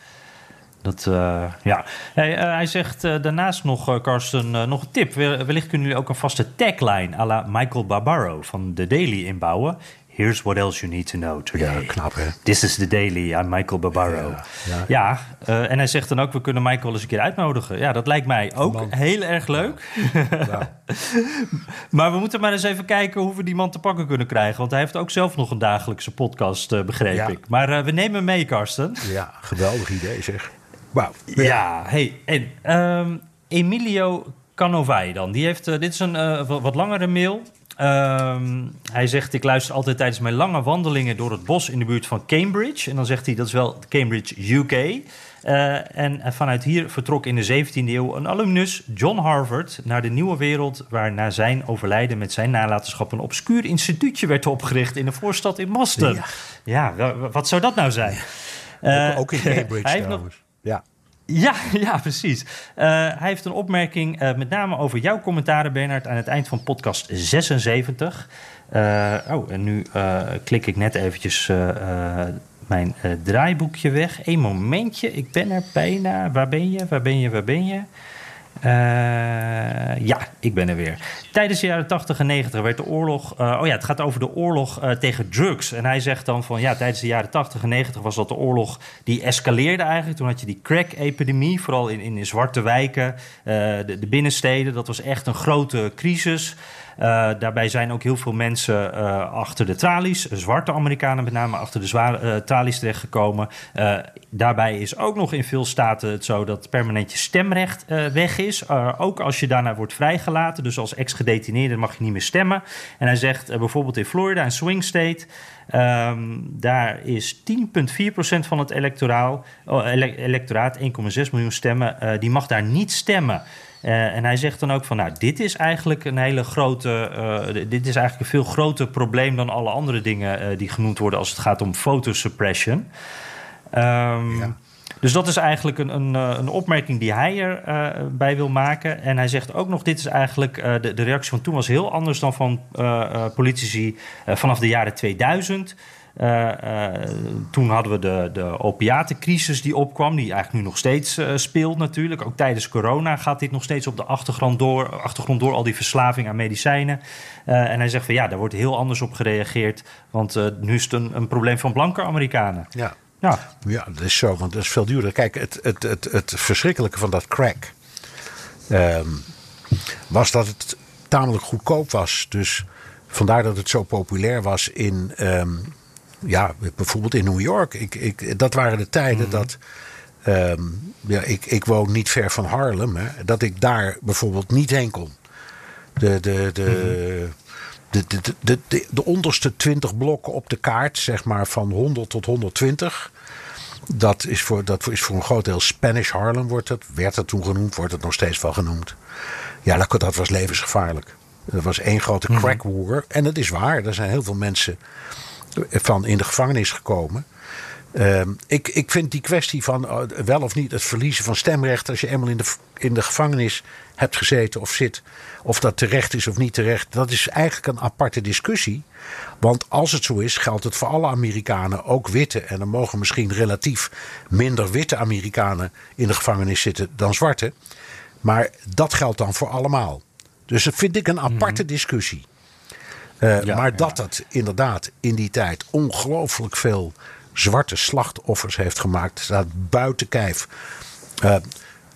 Dat, eh, ja. Hij, eh, hij zegt eh, daarnaast nog, Karsten, nog een tip. Wel- Wellicht kunnen jullie ook een vaste tagline à la Michael Barbaro van The Daily inbouwen. Here's what else you need to know today. Ja, knap, hè? This is The Daily, I'm Michael Barbaro. Ja, Ja, ja. eh, en hij zegt dan ook, we kunnen Michael eens een keer uitnodigen. Ja, dat lijkt mij ook Man. heel erg leuk. Ja. Maar we moeten maar eens even kijken hoe we die man te pakken kunnen krijgen. Want hij heeft ook zelf nog een dagelijkse podcast, eh, begreep Ja. ik. Maar eh, we nemen hem mee, Karsten. ja, geweldig idee zeg. Wauw. Ja, hey, en ehm, Emilio Canovai dan. Die heeft, dit is een wat langere mail. Ehm, hij zegt, ik luister altijd tijdens mijn lange wandelingen door het bos in de buurt van Cambridge. En dan zegt hij, dat is wel Cambridge, UK. Eh, en eh, vanuit hier vertrok in de 17e eeuw een alumnus, John Harvard, naar de nieuwe wereld, waar na zijn overlijden met zijn nalatenschap een obscuur instituutje werd opgericht in de voorstad in Boston. Ja. Ja, wa- wa- wat zou dat nou zijn? Eh, ook, in Cambridge hij heeft nog, trouwens. Ja. Ja, ja, precies. Eh, hij heeft een opmerking eh, met name over jouw commentaren, Bernard, aan het eind van podcast 76. Eh, oh, en nu klik ik net eventjes mijn draaiboekje weg. Eén momentje, ik ben er bijna. Waar ben je, waar ben je, waar ben je? Eh, ja, ik ben er weer. Tijdens de jaren 80 en 90 werd de oorlog. eh, oh ja, het gaat over de oorlog eh, tegen drugs. En hij zegt dan van ja, tijdens de jaren 80 en 90 was dat de oorlog die escaleerde eigenlijk. Toen had je die crack-epidemie, vooral in, in de zwarte wijken, de binnensteden. Dat was echt een grote crisis. Eh, daarbij zijn ook heel veel mensen eh, achter de tralies, zwarte Amerikanen met name, achter de zware, eh, tralies terechtgekomen. Daarbij is ook nog in veel staten het zo dat permanent je stemrecht weg is. Ook als je daarna wordt vrijgelaten, dus als ex-gedetineerde mag je niet meer stemmen. En hij zegt bijvoorbeeld in Florida, een swing state, ehm, daar is 10,4% van het electoraal, oh, ele- electoraat, 1,6 miljoen stemmen, eh, die mag daar niet stemmen. Eh, en hij zegt dan ook van, nou, dit is eigenlijk een hele grote, eh, dit is eigenlijk een veel groter probleem dan alle andere dingen die genoemd worden als het gaat om photosuppression. Ehm, Ja. Dus dat is eigenlijk een, een, eh, een opmerking die hij erbij bij wil maken. En hij zegt ook nog, dit is eigenlijk, eh, de, de reactie van toen was heel anders dan van eh, eh, politici eh, vanaf de jaren 2000. Eh, eh, toen hadden we de, de opiatencrisis die opkwam, die eigenlijk nu nog steeds eh, speelt natuurlijk. Ook tijdens corona gaat dit nog steeds op de achtergrond door, achtergrond door al die verslaving aan medicijnen. Eh, en hij zegt van ja, daar wordt heel anders op gereageerd, want eh, nu is het een, een probleem van blanke Amerikanen. Ja. Ja, Ja, dat is zo, want dat is veel duurder. Kijk, het, het, het, het verschrikkelijke van dat crack ehm, was dat het tamelijk goedkoop was. Dus vandaar dat het zo populair was in, ehm, ja, bijvoorbeeld in New York. Ik, ik, dat waren de tijden dat. ehm, ja, ik, ik woon niet ver van Harlem, hè, dat ik daar bijvoorbeeld niet heen kon. De, de, de, de, de, de, de, de, de onderste 20 blokken op de kaart, zeg maar van 100 tot 120. Dat is voor, dat is voor een groot deel Spanish Harlem, wordt het, werd het toen genoemd, wordt het nog steeds wel genoemd. Ja, dat, dat was levensgevaarlijk. Dat was één grote crack war. En dat is waar, er zijn heel veel mensen van in de gevangenis gekomen. Ehm, ik, ik vind die kwestie van eh, wel of niet het verliezen van stemrecht. als je eenmaal in de, in de gevangenis hebt gezeten of zit. of dat terecht is of niet terecht. dat is eigenlijk een aparte discussie. Want als het zo is, geldt het voor alle Amerikanen, ook witte. En er mogen misschien relatief minder witte Amerikanen in de gevangenis zitten dan zwarte. Maar dat geldt dan voor allemaal. Dus dat vind ik een aparte discussie. Uh, Ja, maar ja. dat het inderdaad in die tijd ongelooflijk veel zwarte slachtoffers heeft gemaakt, staat buiten kijf. Uh,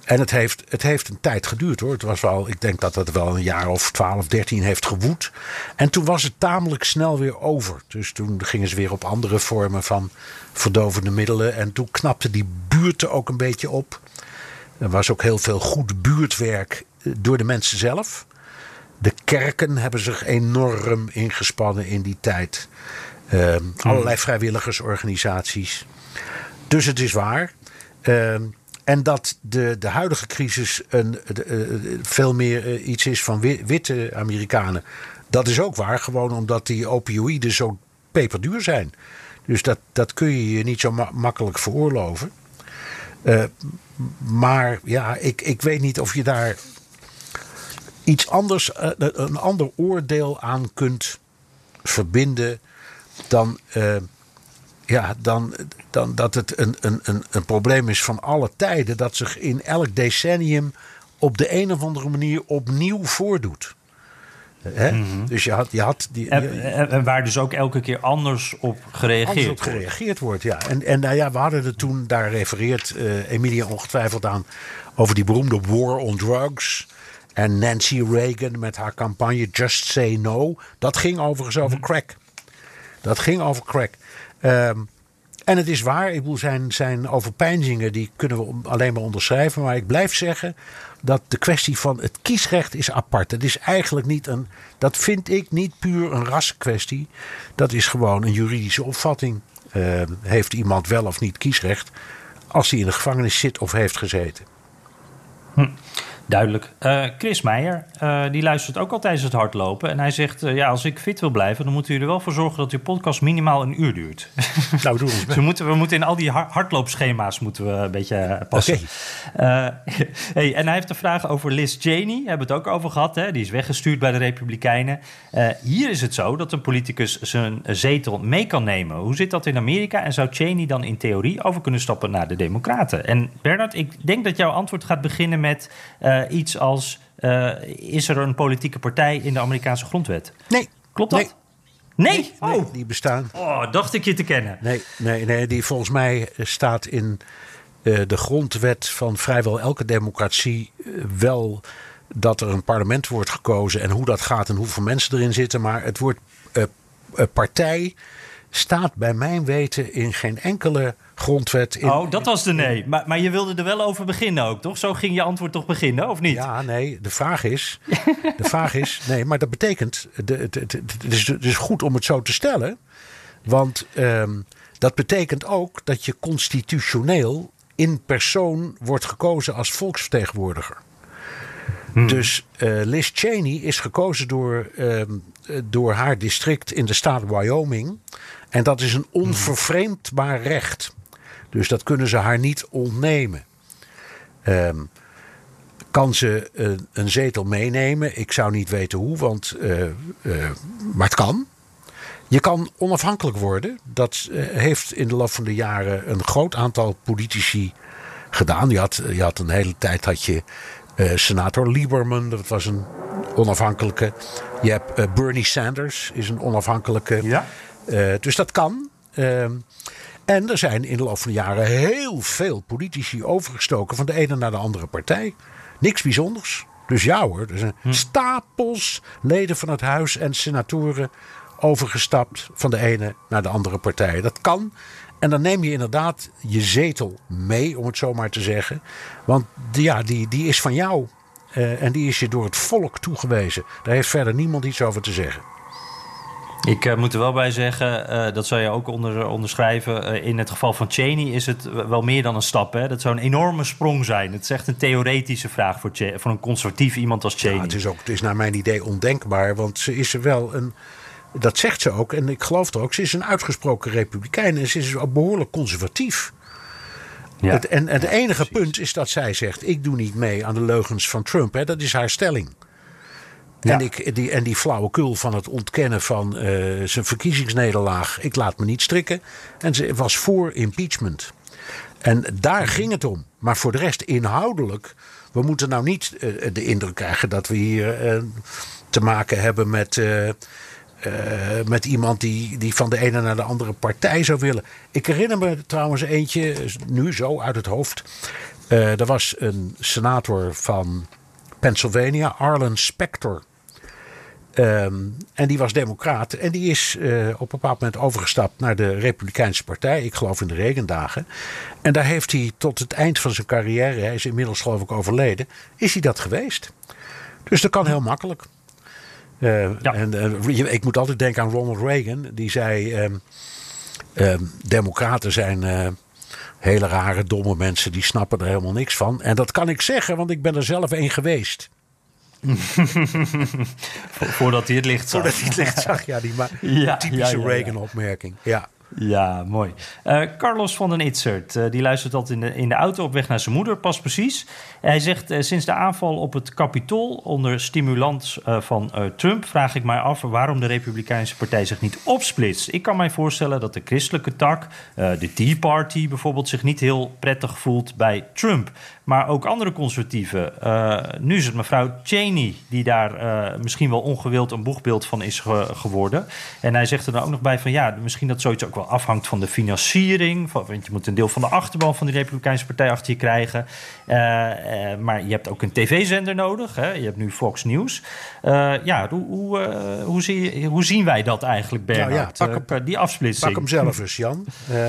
en het heeft, het heeft een tijd geduurd hoor. Het was wel, ik denk dat het wel een jaar of 12, 13 heeft gewoed. En toen was het tamelijk snel weer over. Dus toen gingen ze weer op andere vormen van verdovende middelen. En toen knapte die buurten ook een beetje op. Er was ook heel veel goed buurtwerk eh, door de mensen zelf. De kerken hebben zich enorm ingespannen in die tijd. Uh, allerlei vrijwilligersorganisaties. Dus het is waar. Uh, En dat de, de huidige crisis een, veel meer iets is van witte Amerikanen. Dat is ook waar, gewoon omdat die opioïden zo peperduur zijn. Dus dat, dat kun je je niet zo makkelijk veroorloven. Maar ja, ik, ik weet niet of je daar iets anders, een ander oordeel aan kunt verbinden dan, ja, dan, dan dat het een, een, een, een probleem is van alle tijden. Dat zich in elk decennium op de een of andere manier opnieuw voordoet. Hè? Mhm. Dus je had, je had die. En, waar dus ook elke keer anders op gereageerd anders op gereageerd wordt. ja. En, en nou ja, we hadden er toen, daar refereert uh, Emilia ongetwijfeld aan, over die beroemde War on Drugs. En Nancy Reagan met haar campagne Just Say No. Dat ging overigens over mhm. crack. Dat ging over crack. Um, en het is waar, ik bedoel, zijn, zijn overpeinzingen die kunnen we alleen maar onderschrijven. Maar ik blijf zeggen dat de kwestie van het kiesrecht is apart. Het is eigenlijk niet een, dat vind ik niet puur een rassenkwestie. Dat is gewoon een juridische opvatting. Uh, heeft iemand wel of niet kiesrecht als hij in de gevangenis zit of heeft gezeten? Hm. Duidelijk. Uh, Chris Meijer, uh, die luistert ook al tijdens het hardlopen. En hij zegt, uh, ja, als ik fit wil blijven... dan moeten jullie er wel voor zorgen dat uw podcast minimaal een uur duurt. Nou, doen we. we, moeten, we moeten in al die hardloopschema's moeten we een beetje passen. Okay. hey, en hij heeft een vraag over Liz Cheney. Daar hebben we het ook over gehad. Hè? Die is weggestuurd bij de Republikeinen. hier is het zo dat een politicus zijn zetel mee kan nemen. Hoe zit dat in Amerika? En zou Cheney dan in theorie over kunnen stappen naar de Democraten? En Bernard, ik denk dat jouw antwoord gaat beginnen met... Eh, iets als: uh, is er een politieke partij in de Amerikaanse grondwet? Nee. Klopt dat? Nee. Nee? nee oh. die bestaan. Oh, dacht ik je te kennen. Nee, nee, nee die volgens mij staat in uh, de grondwet van vrijwel elke democratie wel dat er een parlement wordt gekozen en hoe dat gaat en hoeveel mensen erin zitten. Maar het woord partij staat bij mijn weten in geen enkele grondwet. In, oh, dat was de nee. Maar, maar je wilde er wel over beginnen ook, toch? Zo ging je antwoord toch beginnen, of niet? Ja, nee. De vraag is... de vraag is... Nee, maar dat betekent... De, het, het, het, is, het is goed om het zo te stellen. Want um, dat betekent ook dat je constitutioneel in persoon wordt gekozen als volksvertegenwoordiger. Hmm. Dus uh, Liz Cheney is gekozen door, uh, door haar district in de staat Wyoming. En dat is een onvervreemdbaar recht. Dus dat kunnen ze haar niet ontnemen. Um, kan ze een, een, zetel meenemen? Ik zou niet weten hoe, want, uh, uh, maar het kan. Je kan onafhankelijk worden. Dat uh, heeft in de loop van de jaren een groot aantal politici gedaan. Je had, je had een hele tijd had je senator Lieberman, dat was een onafhankelijke. Je hebt Bernie Sanders, is een onafhankelijke. Ja. dus dat kan. En er zijn in de loop van de jaren heel veel politici overgestoken van de ene naar de andere partij. Niks bijzonders. Dus ja hoor, er zijn hm. stapels leden van het huis en senatoren overgestapt van de ene naar de andere partij. Dat kan. En dan neem je inderdaad je zetel mee, om het zo maar te zeggen. Want ja, die, die is van jou. Uh, en die is je door het volk toegewezen. Daar heeft verder niemand iets over te zeggen. Ik uh, moet er wel bij zeggen, uh, dat zou je ook onder, onderschrijven. Uh, in het geval van Cheney is het wel meer dan een stap. Hè? Dat zou een enorme sprong zijn. Het is echt een theoretische vraag voor, voor een conservatief iemand als Cheney. Ja, het, is ook, het is naar mijn idee ondenkbaar, want ze is er wel een. Dat zegt ze ook, en ik geloof er ook. Ze is een uitgesproken republikein en ze is ook behoorlijk conservatief. Ja. Het, en, het enige punt is dat zij zegt: Ik doe niet mee aan de leugens van Trump. Hè? Dat is haar stelling. En, ik, die, en die flauwekul van het ontkennen van uh, zijn verkiezingsnederlaag. Ik laat me niet strikken. En ze was voor impeachment. En daar ging het om. Maar voor de rest inhoudelijk. We moeten nou niet uh, de indruk krijgen dat we hier uh, te maken hebben met. met iemand die, die van de ene naar de andere partij zou willen. Ik herinner me trouwens eentje, nu zo uit het hoofd. er was een senator van Pennsylvania, Arlen Spector. Um, en die was democraat. En die is uh, op een bepaald moment overgestapt naar de Republikeinse Partij. Ik geloof in de regendagen. En daar heeft hij tot het eind van zijn carrière, hij is inmiddels geloof ik overleden, is hij dat geweest. Dus dat kan heel makkelijk. Uh, ja. En uh, ik moet altijd denken aan Ronald Reagan. Die zei, um, um, democraten zijn Hele rare, domme mensen die snappen er helemaal niks van. En dat kan ik zeggen, want ik ben er zelf een geweest. Voordat hij het licht zag. Voordat hij het licht zag, ja, die Ja, typische ja, ja, ja. Reagan-opmerking. Ja. Ja, mooi. Eh, Carlos van den Itzert, eh, die luistert altijd in de, in de auto op weg naar zijn moeder, pas precies. Hij zegt, eh, sinds de aanval op het Capitool onder stimulans van Trump... vraag ik mij af waarom de Republikeinse Partij zich niet opsplitst. Ik kan mij voorstellen dat de christelijke tak, de Tea Party bijvoorbeeld... zich niet heel prettig voelt bij Trump. Maar ook andere conservatieven. Eh, nu is het mevrouw Cheney die daar eh, misschien wel ongewild een boegbeeld van is ge- geworden. En hij zegt er dan ook nog bij van ja, misschien dat zoiets ook wel afhangt van de financiering. Van, want je moet een deel van de achterban van die Republikeinse Partij achter je krijgen. Eh, maar je hebt ook een tv-zender nodig. Hè? Je hebt nu Fox News. Ja, hoe, hoe, hoe, zie, hoe zien wij dat eigenlijk, Bernard? Nou ja, pak hem- die afsplitsing. Pak hem zelf eens, Jan.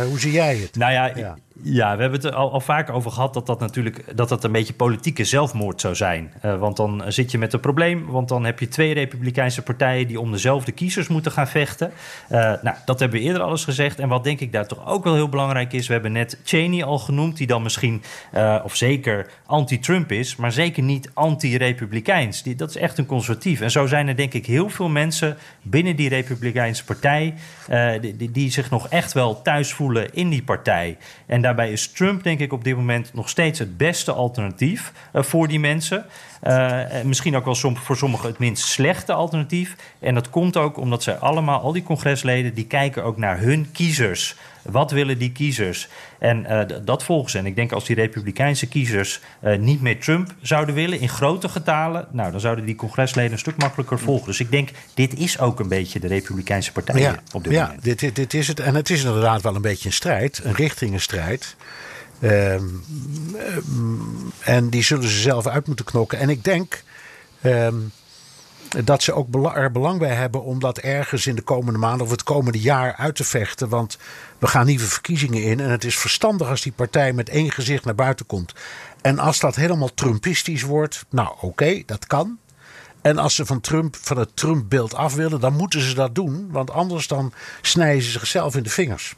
Hoe zie jij het? Nou ja, Ja. Ja. we hebben het er al, al vaker over gehad dat dat natuurlijk dat dat een beetje politieke zelfmoord zou zijn. Eh, want dan zit je met een probleem, want dan heb je twee Republikeinse partijen die om dezelfde kiezers moeten gaan vechten. Eh, nou, dat hebben we eerder al eens gezegd. En wat denk ik daar toch ook wel heel belangrijk is, we hebben net Cheney al genoemd, die dan misschien, eh, of zeker anti-Trump is, maar zeker niet anti-Republikeins. Dat is echt een conservatief. En zo zijn er denk ik heel veel mensen binnen die Republikeinse partij die, die, die zich nog echt wel thuis voelen in die partij. En daarbij is Trump denk ik op dit moment nog steeds het beste alternatief eh, voor die mensen. Eh, en misschien ook wel som, voor sommigen het minst slechte alternatief. En dat komt ook omdat zij allemaal, al die congresleden, die kijken ook naar hun kiezers. Wat willen die kiezers? En eh, dat volgen ze. En ik denk als die Republikeinse kiezers eh, niet meer Trump zouden willen in grote getalen, nou dan zouden die congresleden een stuk makkelijker volgen. Dus ik denk, dit is ook een beetje de Republikeinse partij ja, op dit ja moment. dit, dit, dit is het. En het is inderdaad wel een beetje een strijd, een richtingenstrijd. Ehm, ehm, en die zullen ze zelf uit moeten knokken. En ik denk ehm, dat ze ook er belang bij hebben om dat ergens in de komende maanden of het komende jaar uit te vechten. Want we gaan nieuwe verkiezingen in. En het is verstandig als die partij met één gezicht naar buiten komt. En als dat helemaal Trumpistisch wordt, nou oké, dat kan. En als ze van, Trump, van het Trump-beeld af willen, dan moeten ze dat doen. Want anders dan snijden ze zichzelf in de vingers.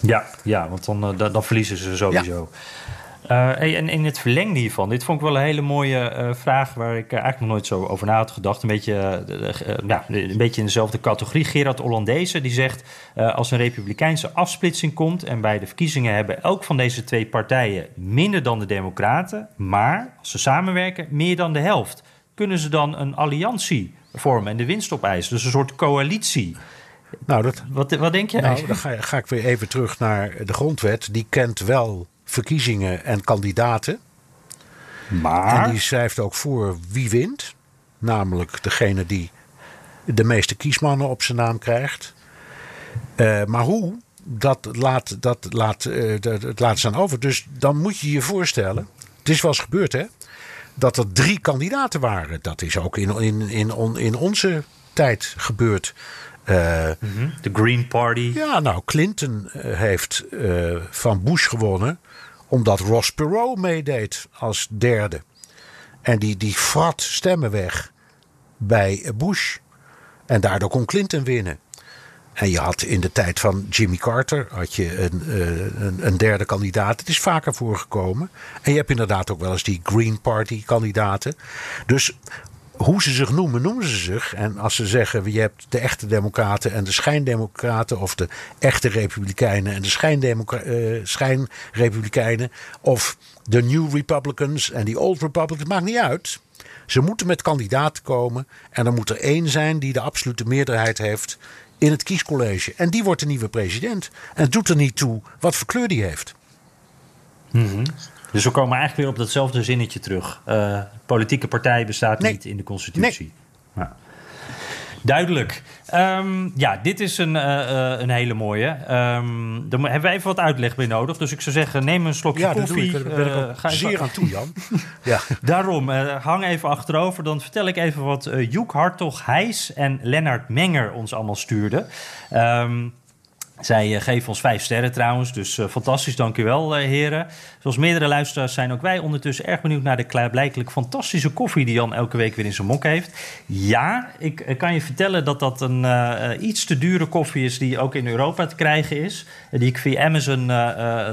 Ja, ja want dan, eh, dan, dan verliezen ze sowieso. Eh, hey, en in het verlengde hiervan, dit vond ik wel een hele mooie eh, vraag waar ik eigenlijk nog nooit zo over na had gedacht. Een beetje, ja, een beetje in dezelfde categorie. Gerard Hollandezen die zegt: als een republikeinse afsplitsing komt en bij de verkiezingen hebben elk van deze twee partijen minder dan de Democraten, maar als ze samenwerken meer dan de helft, kunnen ze dan een alliantie vormen en de winst opeisen? Dus een soort coalitie. Nou, dat, Wat, wat denk jij? nou dan ga, ga ik weer even terug naar de grondwet. Die kent wel verkiezingen en kandidaten. maar. En die schrijft ook voor wie wint. Namelijk degene die de meeste kiesmannen op zijn naam krijgt. Eh, maar hoe, dat laat, dat laat, eh, dat, dat laat ze aan over. Dus dan moet je je voorstellen. Het is wel eens gebeurd hè. Dat er drie kandidaten waren. Dat is ook in, in, in, on- in onze tijd gebeurd. Eh, De Green Party. ja, nou, Clinton eh, heeft eh, van Bush gewonnen. omdat Ross Perot meedeed als derde. En die, die frat stemmen weg bij Bush. En daardoor kon Clinton winnen. En je had in de tijd van Jimmy Carter had je een, een, een derde kandidaat. Het is vaker voorgekomen. En je hebt inderdaad ook wel eens die Green Party kandidaten. Dus hoe ze zich noemen, noemen ze zich. En als ze zeggen, je hebt de echte democraten en de schijndemocraten... of de echte republikeinen en de eh, schijnrepublikeinen... of de New Republicans en die Old Republicans, maakt niet uit... Ze moeten met kandidaten komen en er moet er één zijn die de absolute meerderheid heeft in het kiescollege. En die wordt de nieuwe president. En het doet er niet toe wat voor kleur die heeft. Dus we komen eigenlijk weer op datzelfde zinnetje terug. Eh, politieke partij bestaat Nee. niet in de constitutie. Ja. Duidelijk. Ehm, ja, dit is een, eh, eh, een hele mooie. Ehm daar hebben we even wat uitleg bij nodig. Dus ik zou zeggen, neem een slokje Ja, koffie. ik. Daar ook ga even- zeer aan toe, Jan. ja. Daarom, hang even achterover. Dan vertel ik even wat Joek Hartog Heijs en Lennart Menger ons allemaal stuurden. Ehm, Zij uh, geven ons vijf sterren trouwens, dus uh, fantastisch, dankjewel uh, heren. Zoals meerdere luisteraars zijn ook wij ondertussen erg benieuwd naar de klaarblijkelijk fantastische koffie die Jan elke week weer in zijn mok heeft. Ja, ik kan je vertellen dat dat een iets te dure koffie is die ook in Europa te krijgen is. Die ik via Amazon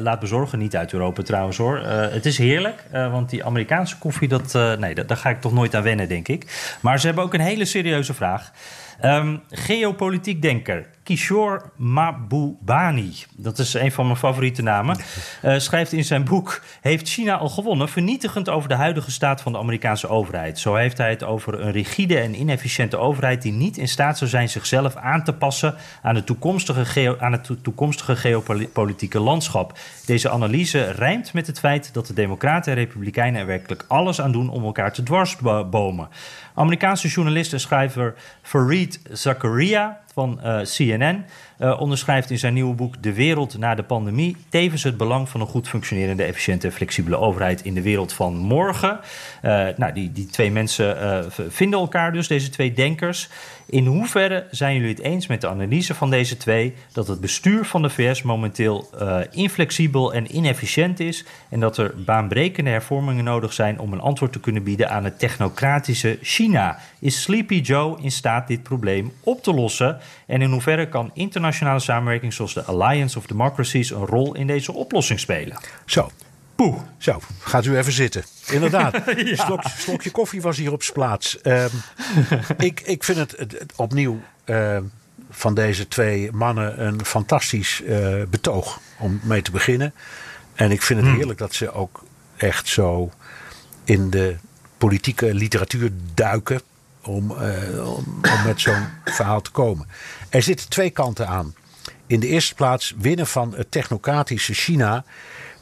laat bezorgen, niet uit Europa trouwens hoor. het is heerlijk, want die Amerikaanse koffie, dat, nee, daar ga ik toch nooit aan wennen denk ik. Maar ze hebben ook een hele serieuze vraag. Um, geopolitiek denker Kishore Mahbubani, dat is een van mijn favoriete namen, uh, schrijft in zijn boek: Heeft China al gewonnen? Vernietigend over de huidige staat van de Amerikaanse overheid. Zo heeft hij het over een rigide en inefficiënte overheid die niet in staat zou zijn zichzelf aan te passen aan, de toekomstige geo aan het toekomstige geopolitieke landschap. Deze analyse rijmt met het feit dat de Democraten en Republikeinen er werkelijk alles aan doen om elkaar te dwarsbomen. Amerikaanse journalist en schrijver Fareed Zakaria van eh, CNN uh, onderschrijft in zijn nieuwe boek De wereld na de pandemie tevens het belang van een goed functionerende, efficiënte en flexibele overheid in de wereld van morgen. Uh, nou, die, die twee mensen vinden elkaar dus, deze twee denkers. In hoeverre zijn jullie het eens met de analyse van deze twee dat het bestuur van de VS momenteel uh, inflexibel en inefficiënt is en dat er baanbrekende hervormingen nodig zijn om een antwoord te kunnen bieden aan het technocratische China? Is Sleepy Joe in staat dit probleem op te lossen? En in hoeverre kan internationale samenwerking zoals de Alliance of Democracies een rol in deze oplossing spelen? Zo, Poeh. Zo, gaat u even zitten. Inderdaad. ja. slokje, slokje, koffie was hier op zijn plaats. Um, ik, ik vind het, het, opnieuw uh, van deze twee mannen een fantastisch uh, betoog om mee te beginnen. En ik vind het hmm. heerlijk dat ze ook echt zo in de politieke literatuur duiken. Om, uh, om, om met zo'n verhaal te komen. Er zitten twee kanten aan. In de eerste plaats winnen van het technocratische China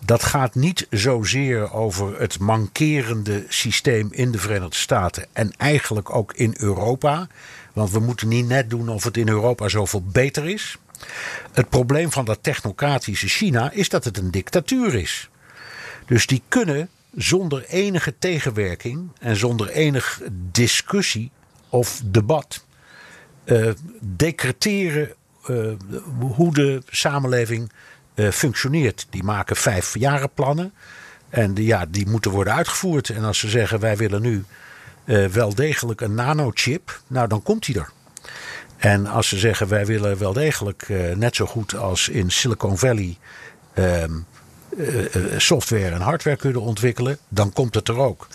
dat gaat niet zozeer over het mankerende systeem in de Verenigde Staten en eigenlijk ook in Europa. Want we moeten niet net doen of het in Europa zoveel beter is. Het probleem van dat technocratische China is dat het een dictatuur is. Dus die kunnen zonder enige tegenwerking en zonder enig discussie of debat uh, decreteren uh, hoe de samenleving functioneert. Die maken vijfjarenplannen. En die, ja, die moeten worden uitgevoerd. En als ze zeggen wij willen nu uh, wel degelijk een nanochip, nou dan komt die er. En als ze zeggen wij willen wel degelijk uh, net zo goed als in Silicon Valley ehm, software en hardware kunnen ontwikkelen, dan komt het er ook.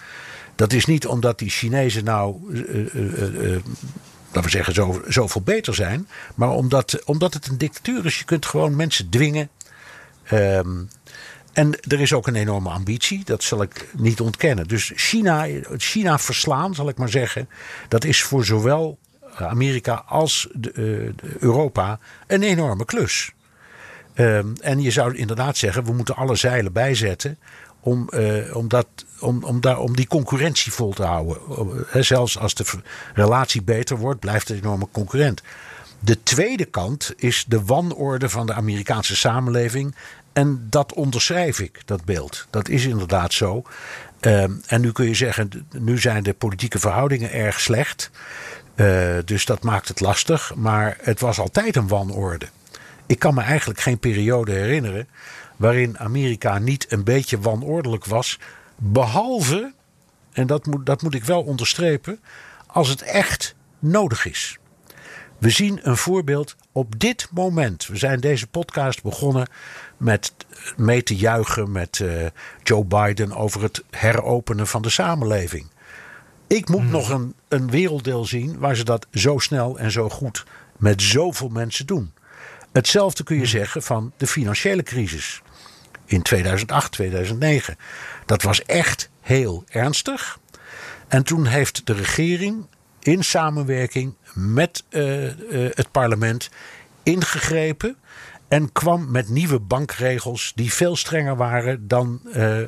Dat is niet omdat die Chinezen nou laten we zeggen, zo, zoveel beter zijn. Maar omdat, omdat het een dictatuur is. Je kunt gewoon mensen dwingen Um, en er is ook een enorme ambitie, dat zal ik niet ontkennen. Dus China, China verslaan, zal ik maar zeggen, dat is voor zowel Amerika als de, uh, Europa een enorme klus. Um, en je zou inderdaad zeggen, we moeten alle zeilen bijzetten om, uh, om, dat, om, om, daar, om die concurrentie vol te houden. Uh, zelfs als de relatie beter wordt, blijft het een enorme concurrent. De tweede kant is de wanorde van de Amerikaanse samenleving. En dat onderschrijf ik, dat beeld. Dat is inderdaad zo. Ehm, en nu kun je zeggen, nu zijn de politieke verhoudingen erg slecht. Uh, dus dat maakt het lastig. Maar het was altijd een wanorde. Ik kan me eigenlijk geen periode herinneren waarin Amerika niet een beetje wanordelijk was. Behalve, en dat moet, dat moet ik wel onderstrepen, als het echt nodig is. We zien een voorbeeld op dit moment. We zijn deze podcast begonnen met mee te juichen met uh, Joe Biden over het heropenen van de samenleving. Ik moet hmm. nog een, een werelddeel zien waar ze dat zo snel en zo goed met zoveel mensen doen. Hetzelfde kun je hmm. zeggen van de financiële crisis in 2008, 2009. Dat was echt heel ernstig. En toen heeft de regering in samenwerking met uh, uh, het parlement ingegrepen. En kwam met nieuwe bankregels die veel strenger waren dan uh,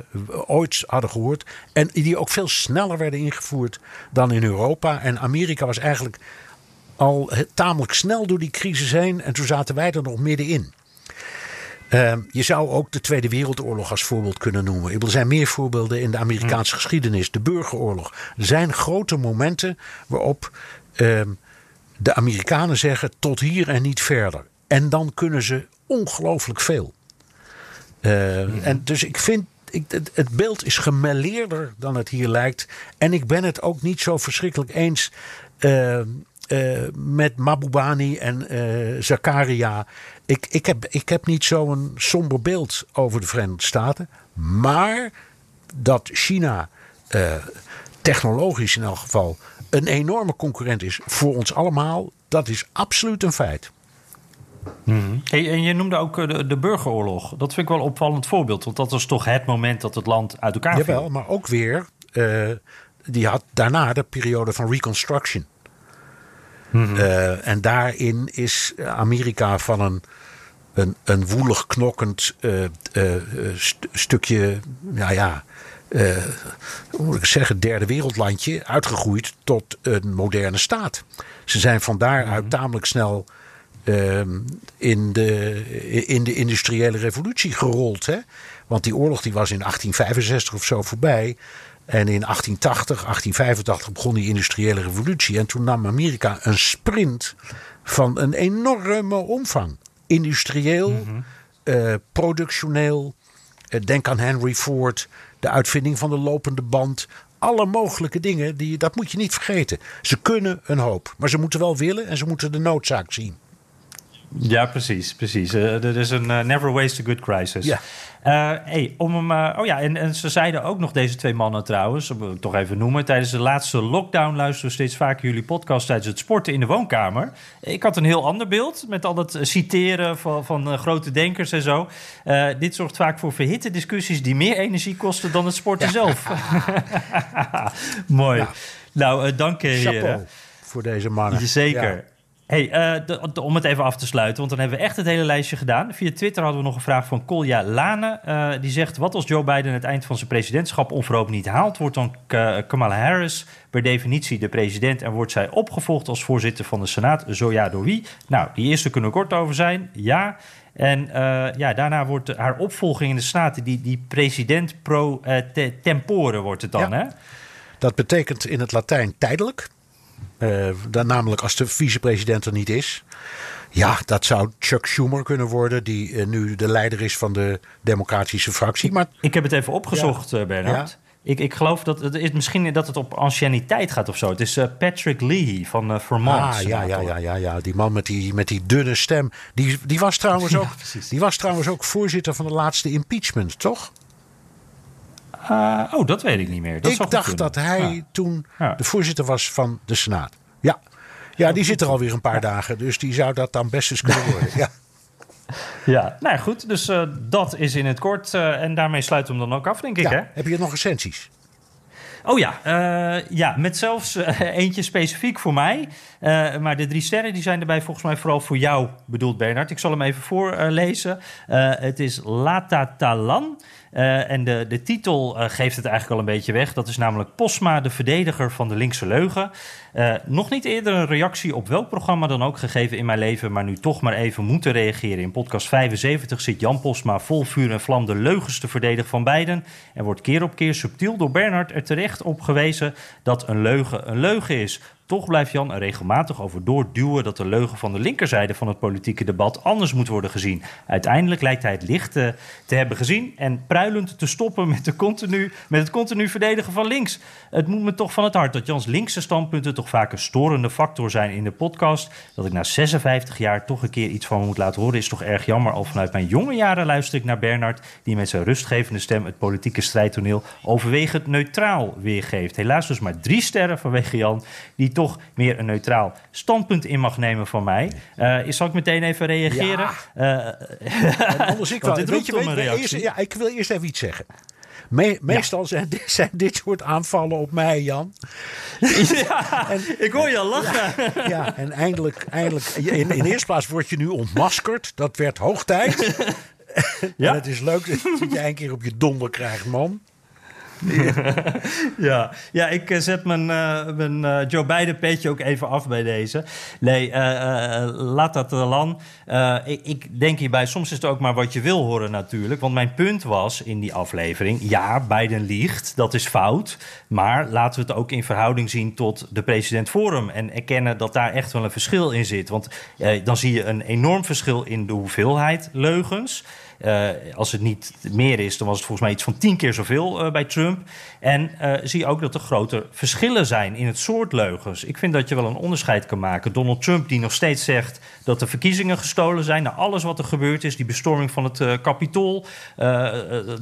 ooit hadden gehoord. En die ook veel sneller werden ingevoerd dan in Europa. En Amerika was eigenlijk al tamelijk snel door die crisis heen. En toen zaten wij er nog middenin. Uh, je zou ook de Tweede Wereldoorlog als voorbeeld kunnen noemen. Er zijn meer voorbeelden in de Amerikaanse hmm. geschiedenis. De burgeroorlog. Er zijn grote momenten waarop uh, de Amerikanen zeggen tot hier en niet verder. En dan kunnen ze ongelooflijk veel. Uh, En dus ik vind ik, het, beeld is gemêleerder dan het hier lijkt. En ik ben het ook niet zo verschrikkelijk eens uh, uh, met Mabubani en Zakaria. Ik, ik, heb, ik heb niet zo'n somber beeld over de Verenigde Staten. Maar dat China technologisch in elk geval een enorme concurrent is voor ons allemaal, dat is absoluut een feit. Hmm. en je noemde ook de, de, burgeroorlog. Dat vind ik wel een opvallend voorbeeld. Want dat was toch het moment dat het land uit elkaar viel. Jawel, maar ook weer... Uh, die had daarna de periode van Reconstruction. Mm uh, en daarin is Amerika van een, een, een woelig knokkend uh, st stukje... Nou ja, hoe moet ik zeggen, derde wereldlandje... uitgegroeid tot een moderne staat. Ze zijn van daaruit mm tamelijk snel Ehm, in, de, in de industriële revolutie gerold. Hè? Want die oorlog die was in 1865 of zo voorbij. En in 1880, 1885 begon die industriële revolutie. En toen nam Amerika een sprint van een enorme omvang. Industrieel, mm productioneel. Uh, denk aan Henry Ford, de uitvinding van de lopende band. Alle mogelijke dingen, die, dat moet je niet vergeten. Ze kunnen een hoop, maar ze moeten wel willen en ze moeten de noodzaak zien. Ja, precies. precies. Uh, er is een uh, never waste a good crisis. Ja. Uh, hey, om hem, oh ja, en, en, ze zeiden ook nog deze twee mannen trouwens, om het toch even noemen. Tijdens de laatste lockdown luisteren we steeds vaker jullie podcast tijdens het sporten in de woonkamer. Ik had een heel ander beeld met al dat citeren van, van grote denkers en zo. dit zorgt vaak voor verhitte discussies die meer energie kosten dan het sporten zelf. Mooi. Nou, dank je voor deze mannen. Zeker. Hey, uh, om het even af te sluiten, want dan hebben we echt het hele lijstje gedaan. Via Twitter hadden we nog een vraag van Kolja Lane. Uh, die zegt: Wat als Joe Biden het eind van zijn presidentschap onverhoopt niet haalt? Wordt dan Kamala Harris per definitie de president en wordt zij opgevolgd als voorzitter van de Senaat? Zo ja, door wie? Nou, die eerste kunnen we kort over zijn. Ja. En uh, ja, daarna wordt haar opvolging in de Senaat, die, die president pro te tempore wordt het dan, ja. hè? Dat betekent in het Latijn tijdelijk. Uh, dan namelijk als de vicepresident er niet is. Ja, dat zou Chuck Schumer kunnen worden, die uh, nu de leider is van de Democratische fractie. Maar, ik heb het even opgezocht, ja. uh, Bernard. Ja. Ik, ik geloof dat het is misschien dat het op anciëniteit gaat of zo. Het is Patrick Leahy van Vermont. Ah, ja, ja, ja, ja, ja, die man met die, met die dunne stem. Die, die, was trouwens ook, die was trouwens ook voorzitter van de laatste impeachment, toch? Uh, oh, dat weet ik niet meer. Dat ik dacht dat hij toen de voorzitter was van de Senaat. Ja, ja die zit er alweer een paar dagen. Dus die zou dat dan best eens kunnen worden. Ja. Ja, nou goed. Dus uh, dat is in het kort. Uh, en daarmee sluiten we hem dan ook af, denk ik. Hè? Heb je nog recensies? Oh ja, uh, ja, met zelfs uh, eentje specifiek voor mij. Uh, maar de drie sterren die zijn erbij volgens mij vooral voor jou bedoeld, Bernard. Ik zal hem even voorlezen. het is Lata Talan. Uh, en de, de titel uh, geeft het eigenlijk al een beetje weg. Dat is namelijk Posma, de verdediger van de linkse leugen. Uh, nog niet eerder een reactie op welk programma dan ook gegeven in mijn leven, maar nu toch maar even moeten reageren. In podcast 75 zit Jan Posma vol vuur en vlam de leugens te verdedigen van beiden. En wordt keer op keer subtiel door Bernard er terecht op gewezen dat een leugen een leugen is. Toch blijft Jan er regelmatig over doorduwen dat de leugen van de linkerzijde van het politieke debat anders moet worden gezien. Uiteindelijk lijkt hij het licht te, te hebben gezien en pruilend te stoppen met, de continu, met het continu verdedigen van links. Het moet me toch van het hart dat Jans linkse standpunten toch vaak een storende factor zijn in de podcast. Dat ik na 56 jaar toch een keer iets van me moet laten horen is toch erg jammer. Al vanuit mijn jonge jaren luister ik naar Bernard, die met zijn rustgevende stem het politieke strijdtoneel overwegend neutraal weergeeft. Helaas dus maar drie sterren vanwege Jan, die toch meer een neutraal standpunt in mag nemen van mij. Uh, zal ik meteen even reageren? Ja. Uh, anders ik wel. Dit. Eerst, ja, ik wil eerst even iets zeggen. Me meestal ja. zijn, dit, zijn, dit, soort aanvallen op mij, Jan. Ja, en, ik hoor je al lachen. Ja, en eindelijk, eindelijk in, in eerste plaats word je nu ontmaskerd. Dat werd hoog tijd. Ja. En het is leuk dat je een keer op je donder krijgt, man. ja. ja, ik eh, zet mijn, uh, mijn uh, Joe Biden petje ook even af bij deze. Nee, laat dat lan. Ik, ik, denk hierbij, soms is het ook maar wat je wil horen natuurlijk. Want mijn punt was in die aflevering... ja, Biden liegt, dat is fout. Maar laten we het ook in verhouding zien tot de president hem... en erkennen dat daar echt wel een verschil in zit. Want dan zie je een enorm verschil in de hoeveelheid leugens... Uh, als het niet meer is, dan was het volgens mij iets van tien keer zoveel uh, bij Trump. En uh, zie je ook dat er grote verschillen zijn in het soort leugens. Ik vind dat je wel een onderscheid kan maken. Donald Trump, die nog steeds zegt dat de verkiezingen gestolen zijn. Nou, alles wat er gebeurd is, die bestorming van het Capitool,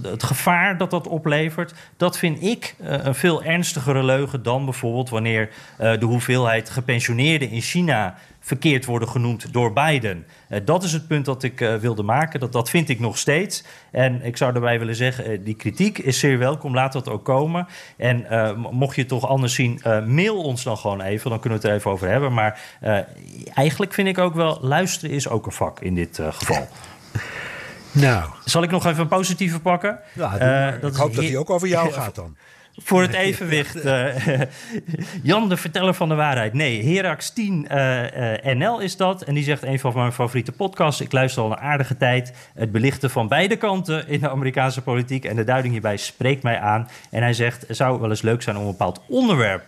het gevaar dat dat oplevert. Dat vind ik een veel ernstigere leugen dan bijvoorbeeld wanneer de hoeveelheid gepensioneerden in China verkeerd worden genoemd door Biden. Uh, dat is het punt dat ik uh, wilde maken. Dat, dat vind ik nog steeds. En ik zou daarbij willen zeggen, uh, die kritiek is zeer welkom. Laat dat ook komen. En mocht je het toch anders zien, mail ons dan gewoon even. Dan kunnen we het er even over hebben. Maar eigenlijk vind ik ook wel, luisteren is ook een vak in dit geval. Nou. Zal ik nog even een positieve pakken? Ja, dat ik hoop dat die ook over jou gaat dan. Voor het evenwicht. Uh, Jan, de verteller van de waarheid. Nee, Herax 10 uh, uh, NL is dat. En die zegt een van mijn favoriete podcasts. Ik luister al een aardige tijd. Het belichten van beide kanten in de Amerikaanse politiek. En de duiding hierbij spreekt mij aan. En hij zegt, het zou wel eens leuk zijn om een bepaald onderwerp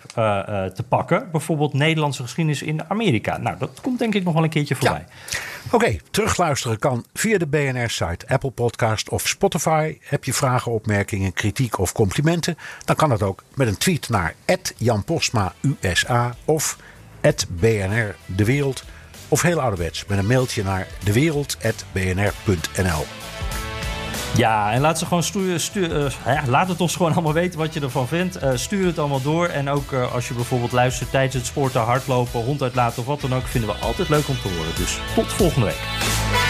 te pakken. Bijvoorbeeld Nederlandse geschiedenis in Amerika. Nou, dat komt denk ik nog wel een keertje voorbij. Ja. Oké, terugluisteren kan via de BNR-site, Apple Podcast of Spotify. Heb je vragen, opmerkingen, kritiek of complimenten? Dan kan dat ook met een tweet naar Jan USA of BNR De Wereld. Of heel ouderwets met een mailtje naar dewereld.bnr.nl. Ja, en laat, ze gewoon stuur, ja, laat het ons gewoon allemaal weten wat je ervan vindt. Uh, stuur het allemaal door. En ook uh, als je bijvoorbeeld luistert tijdens het sporten, hardlopen, hond uitlaten of wat dan ook, vinden we altijd leuk om te horen. Dus tot volgende week.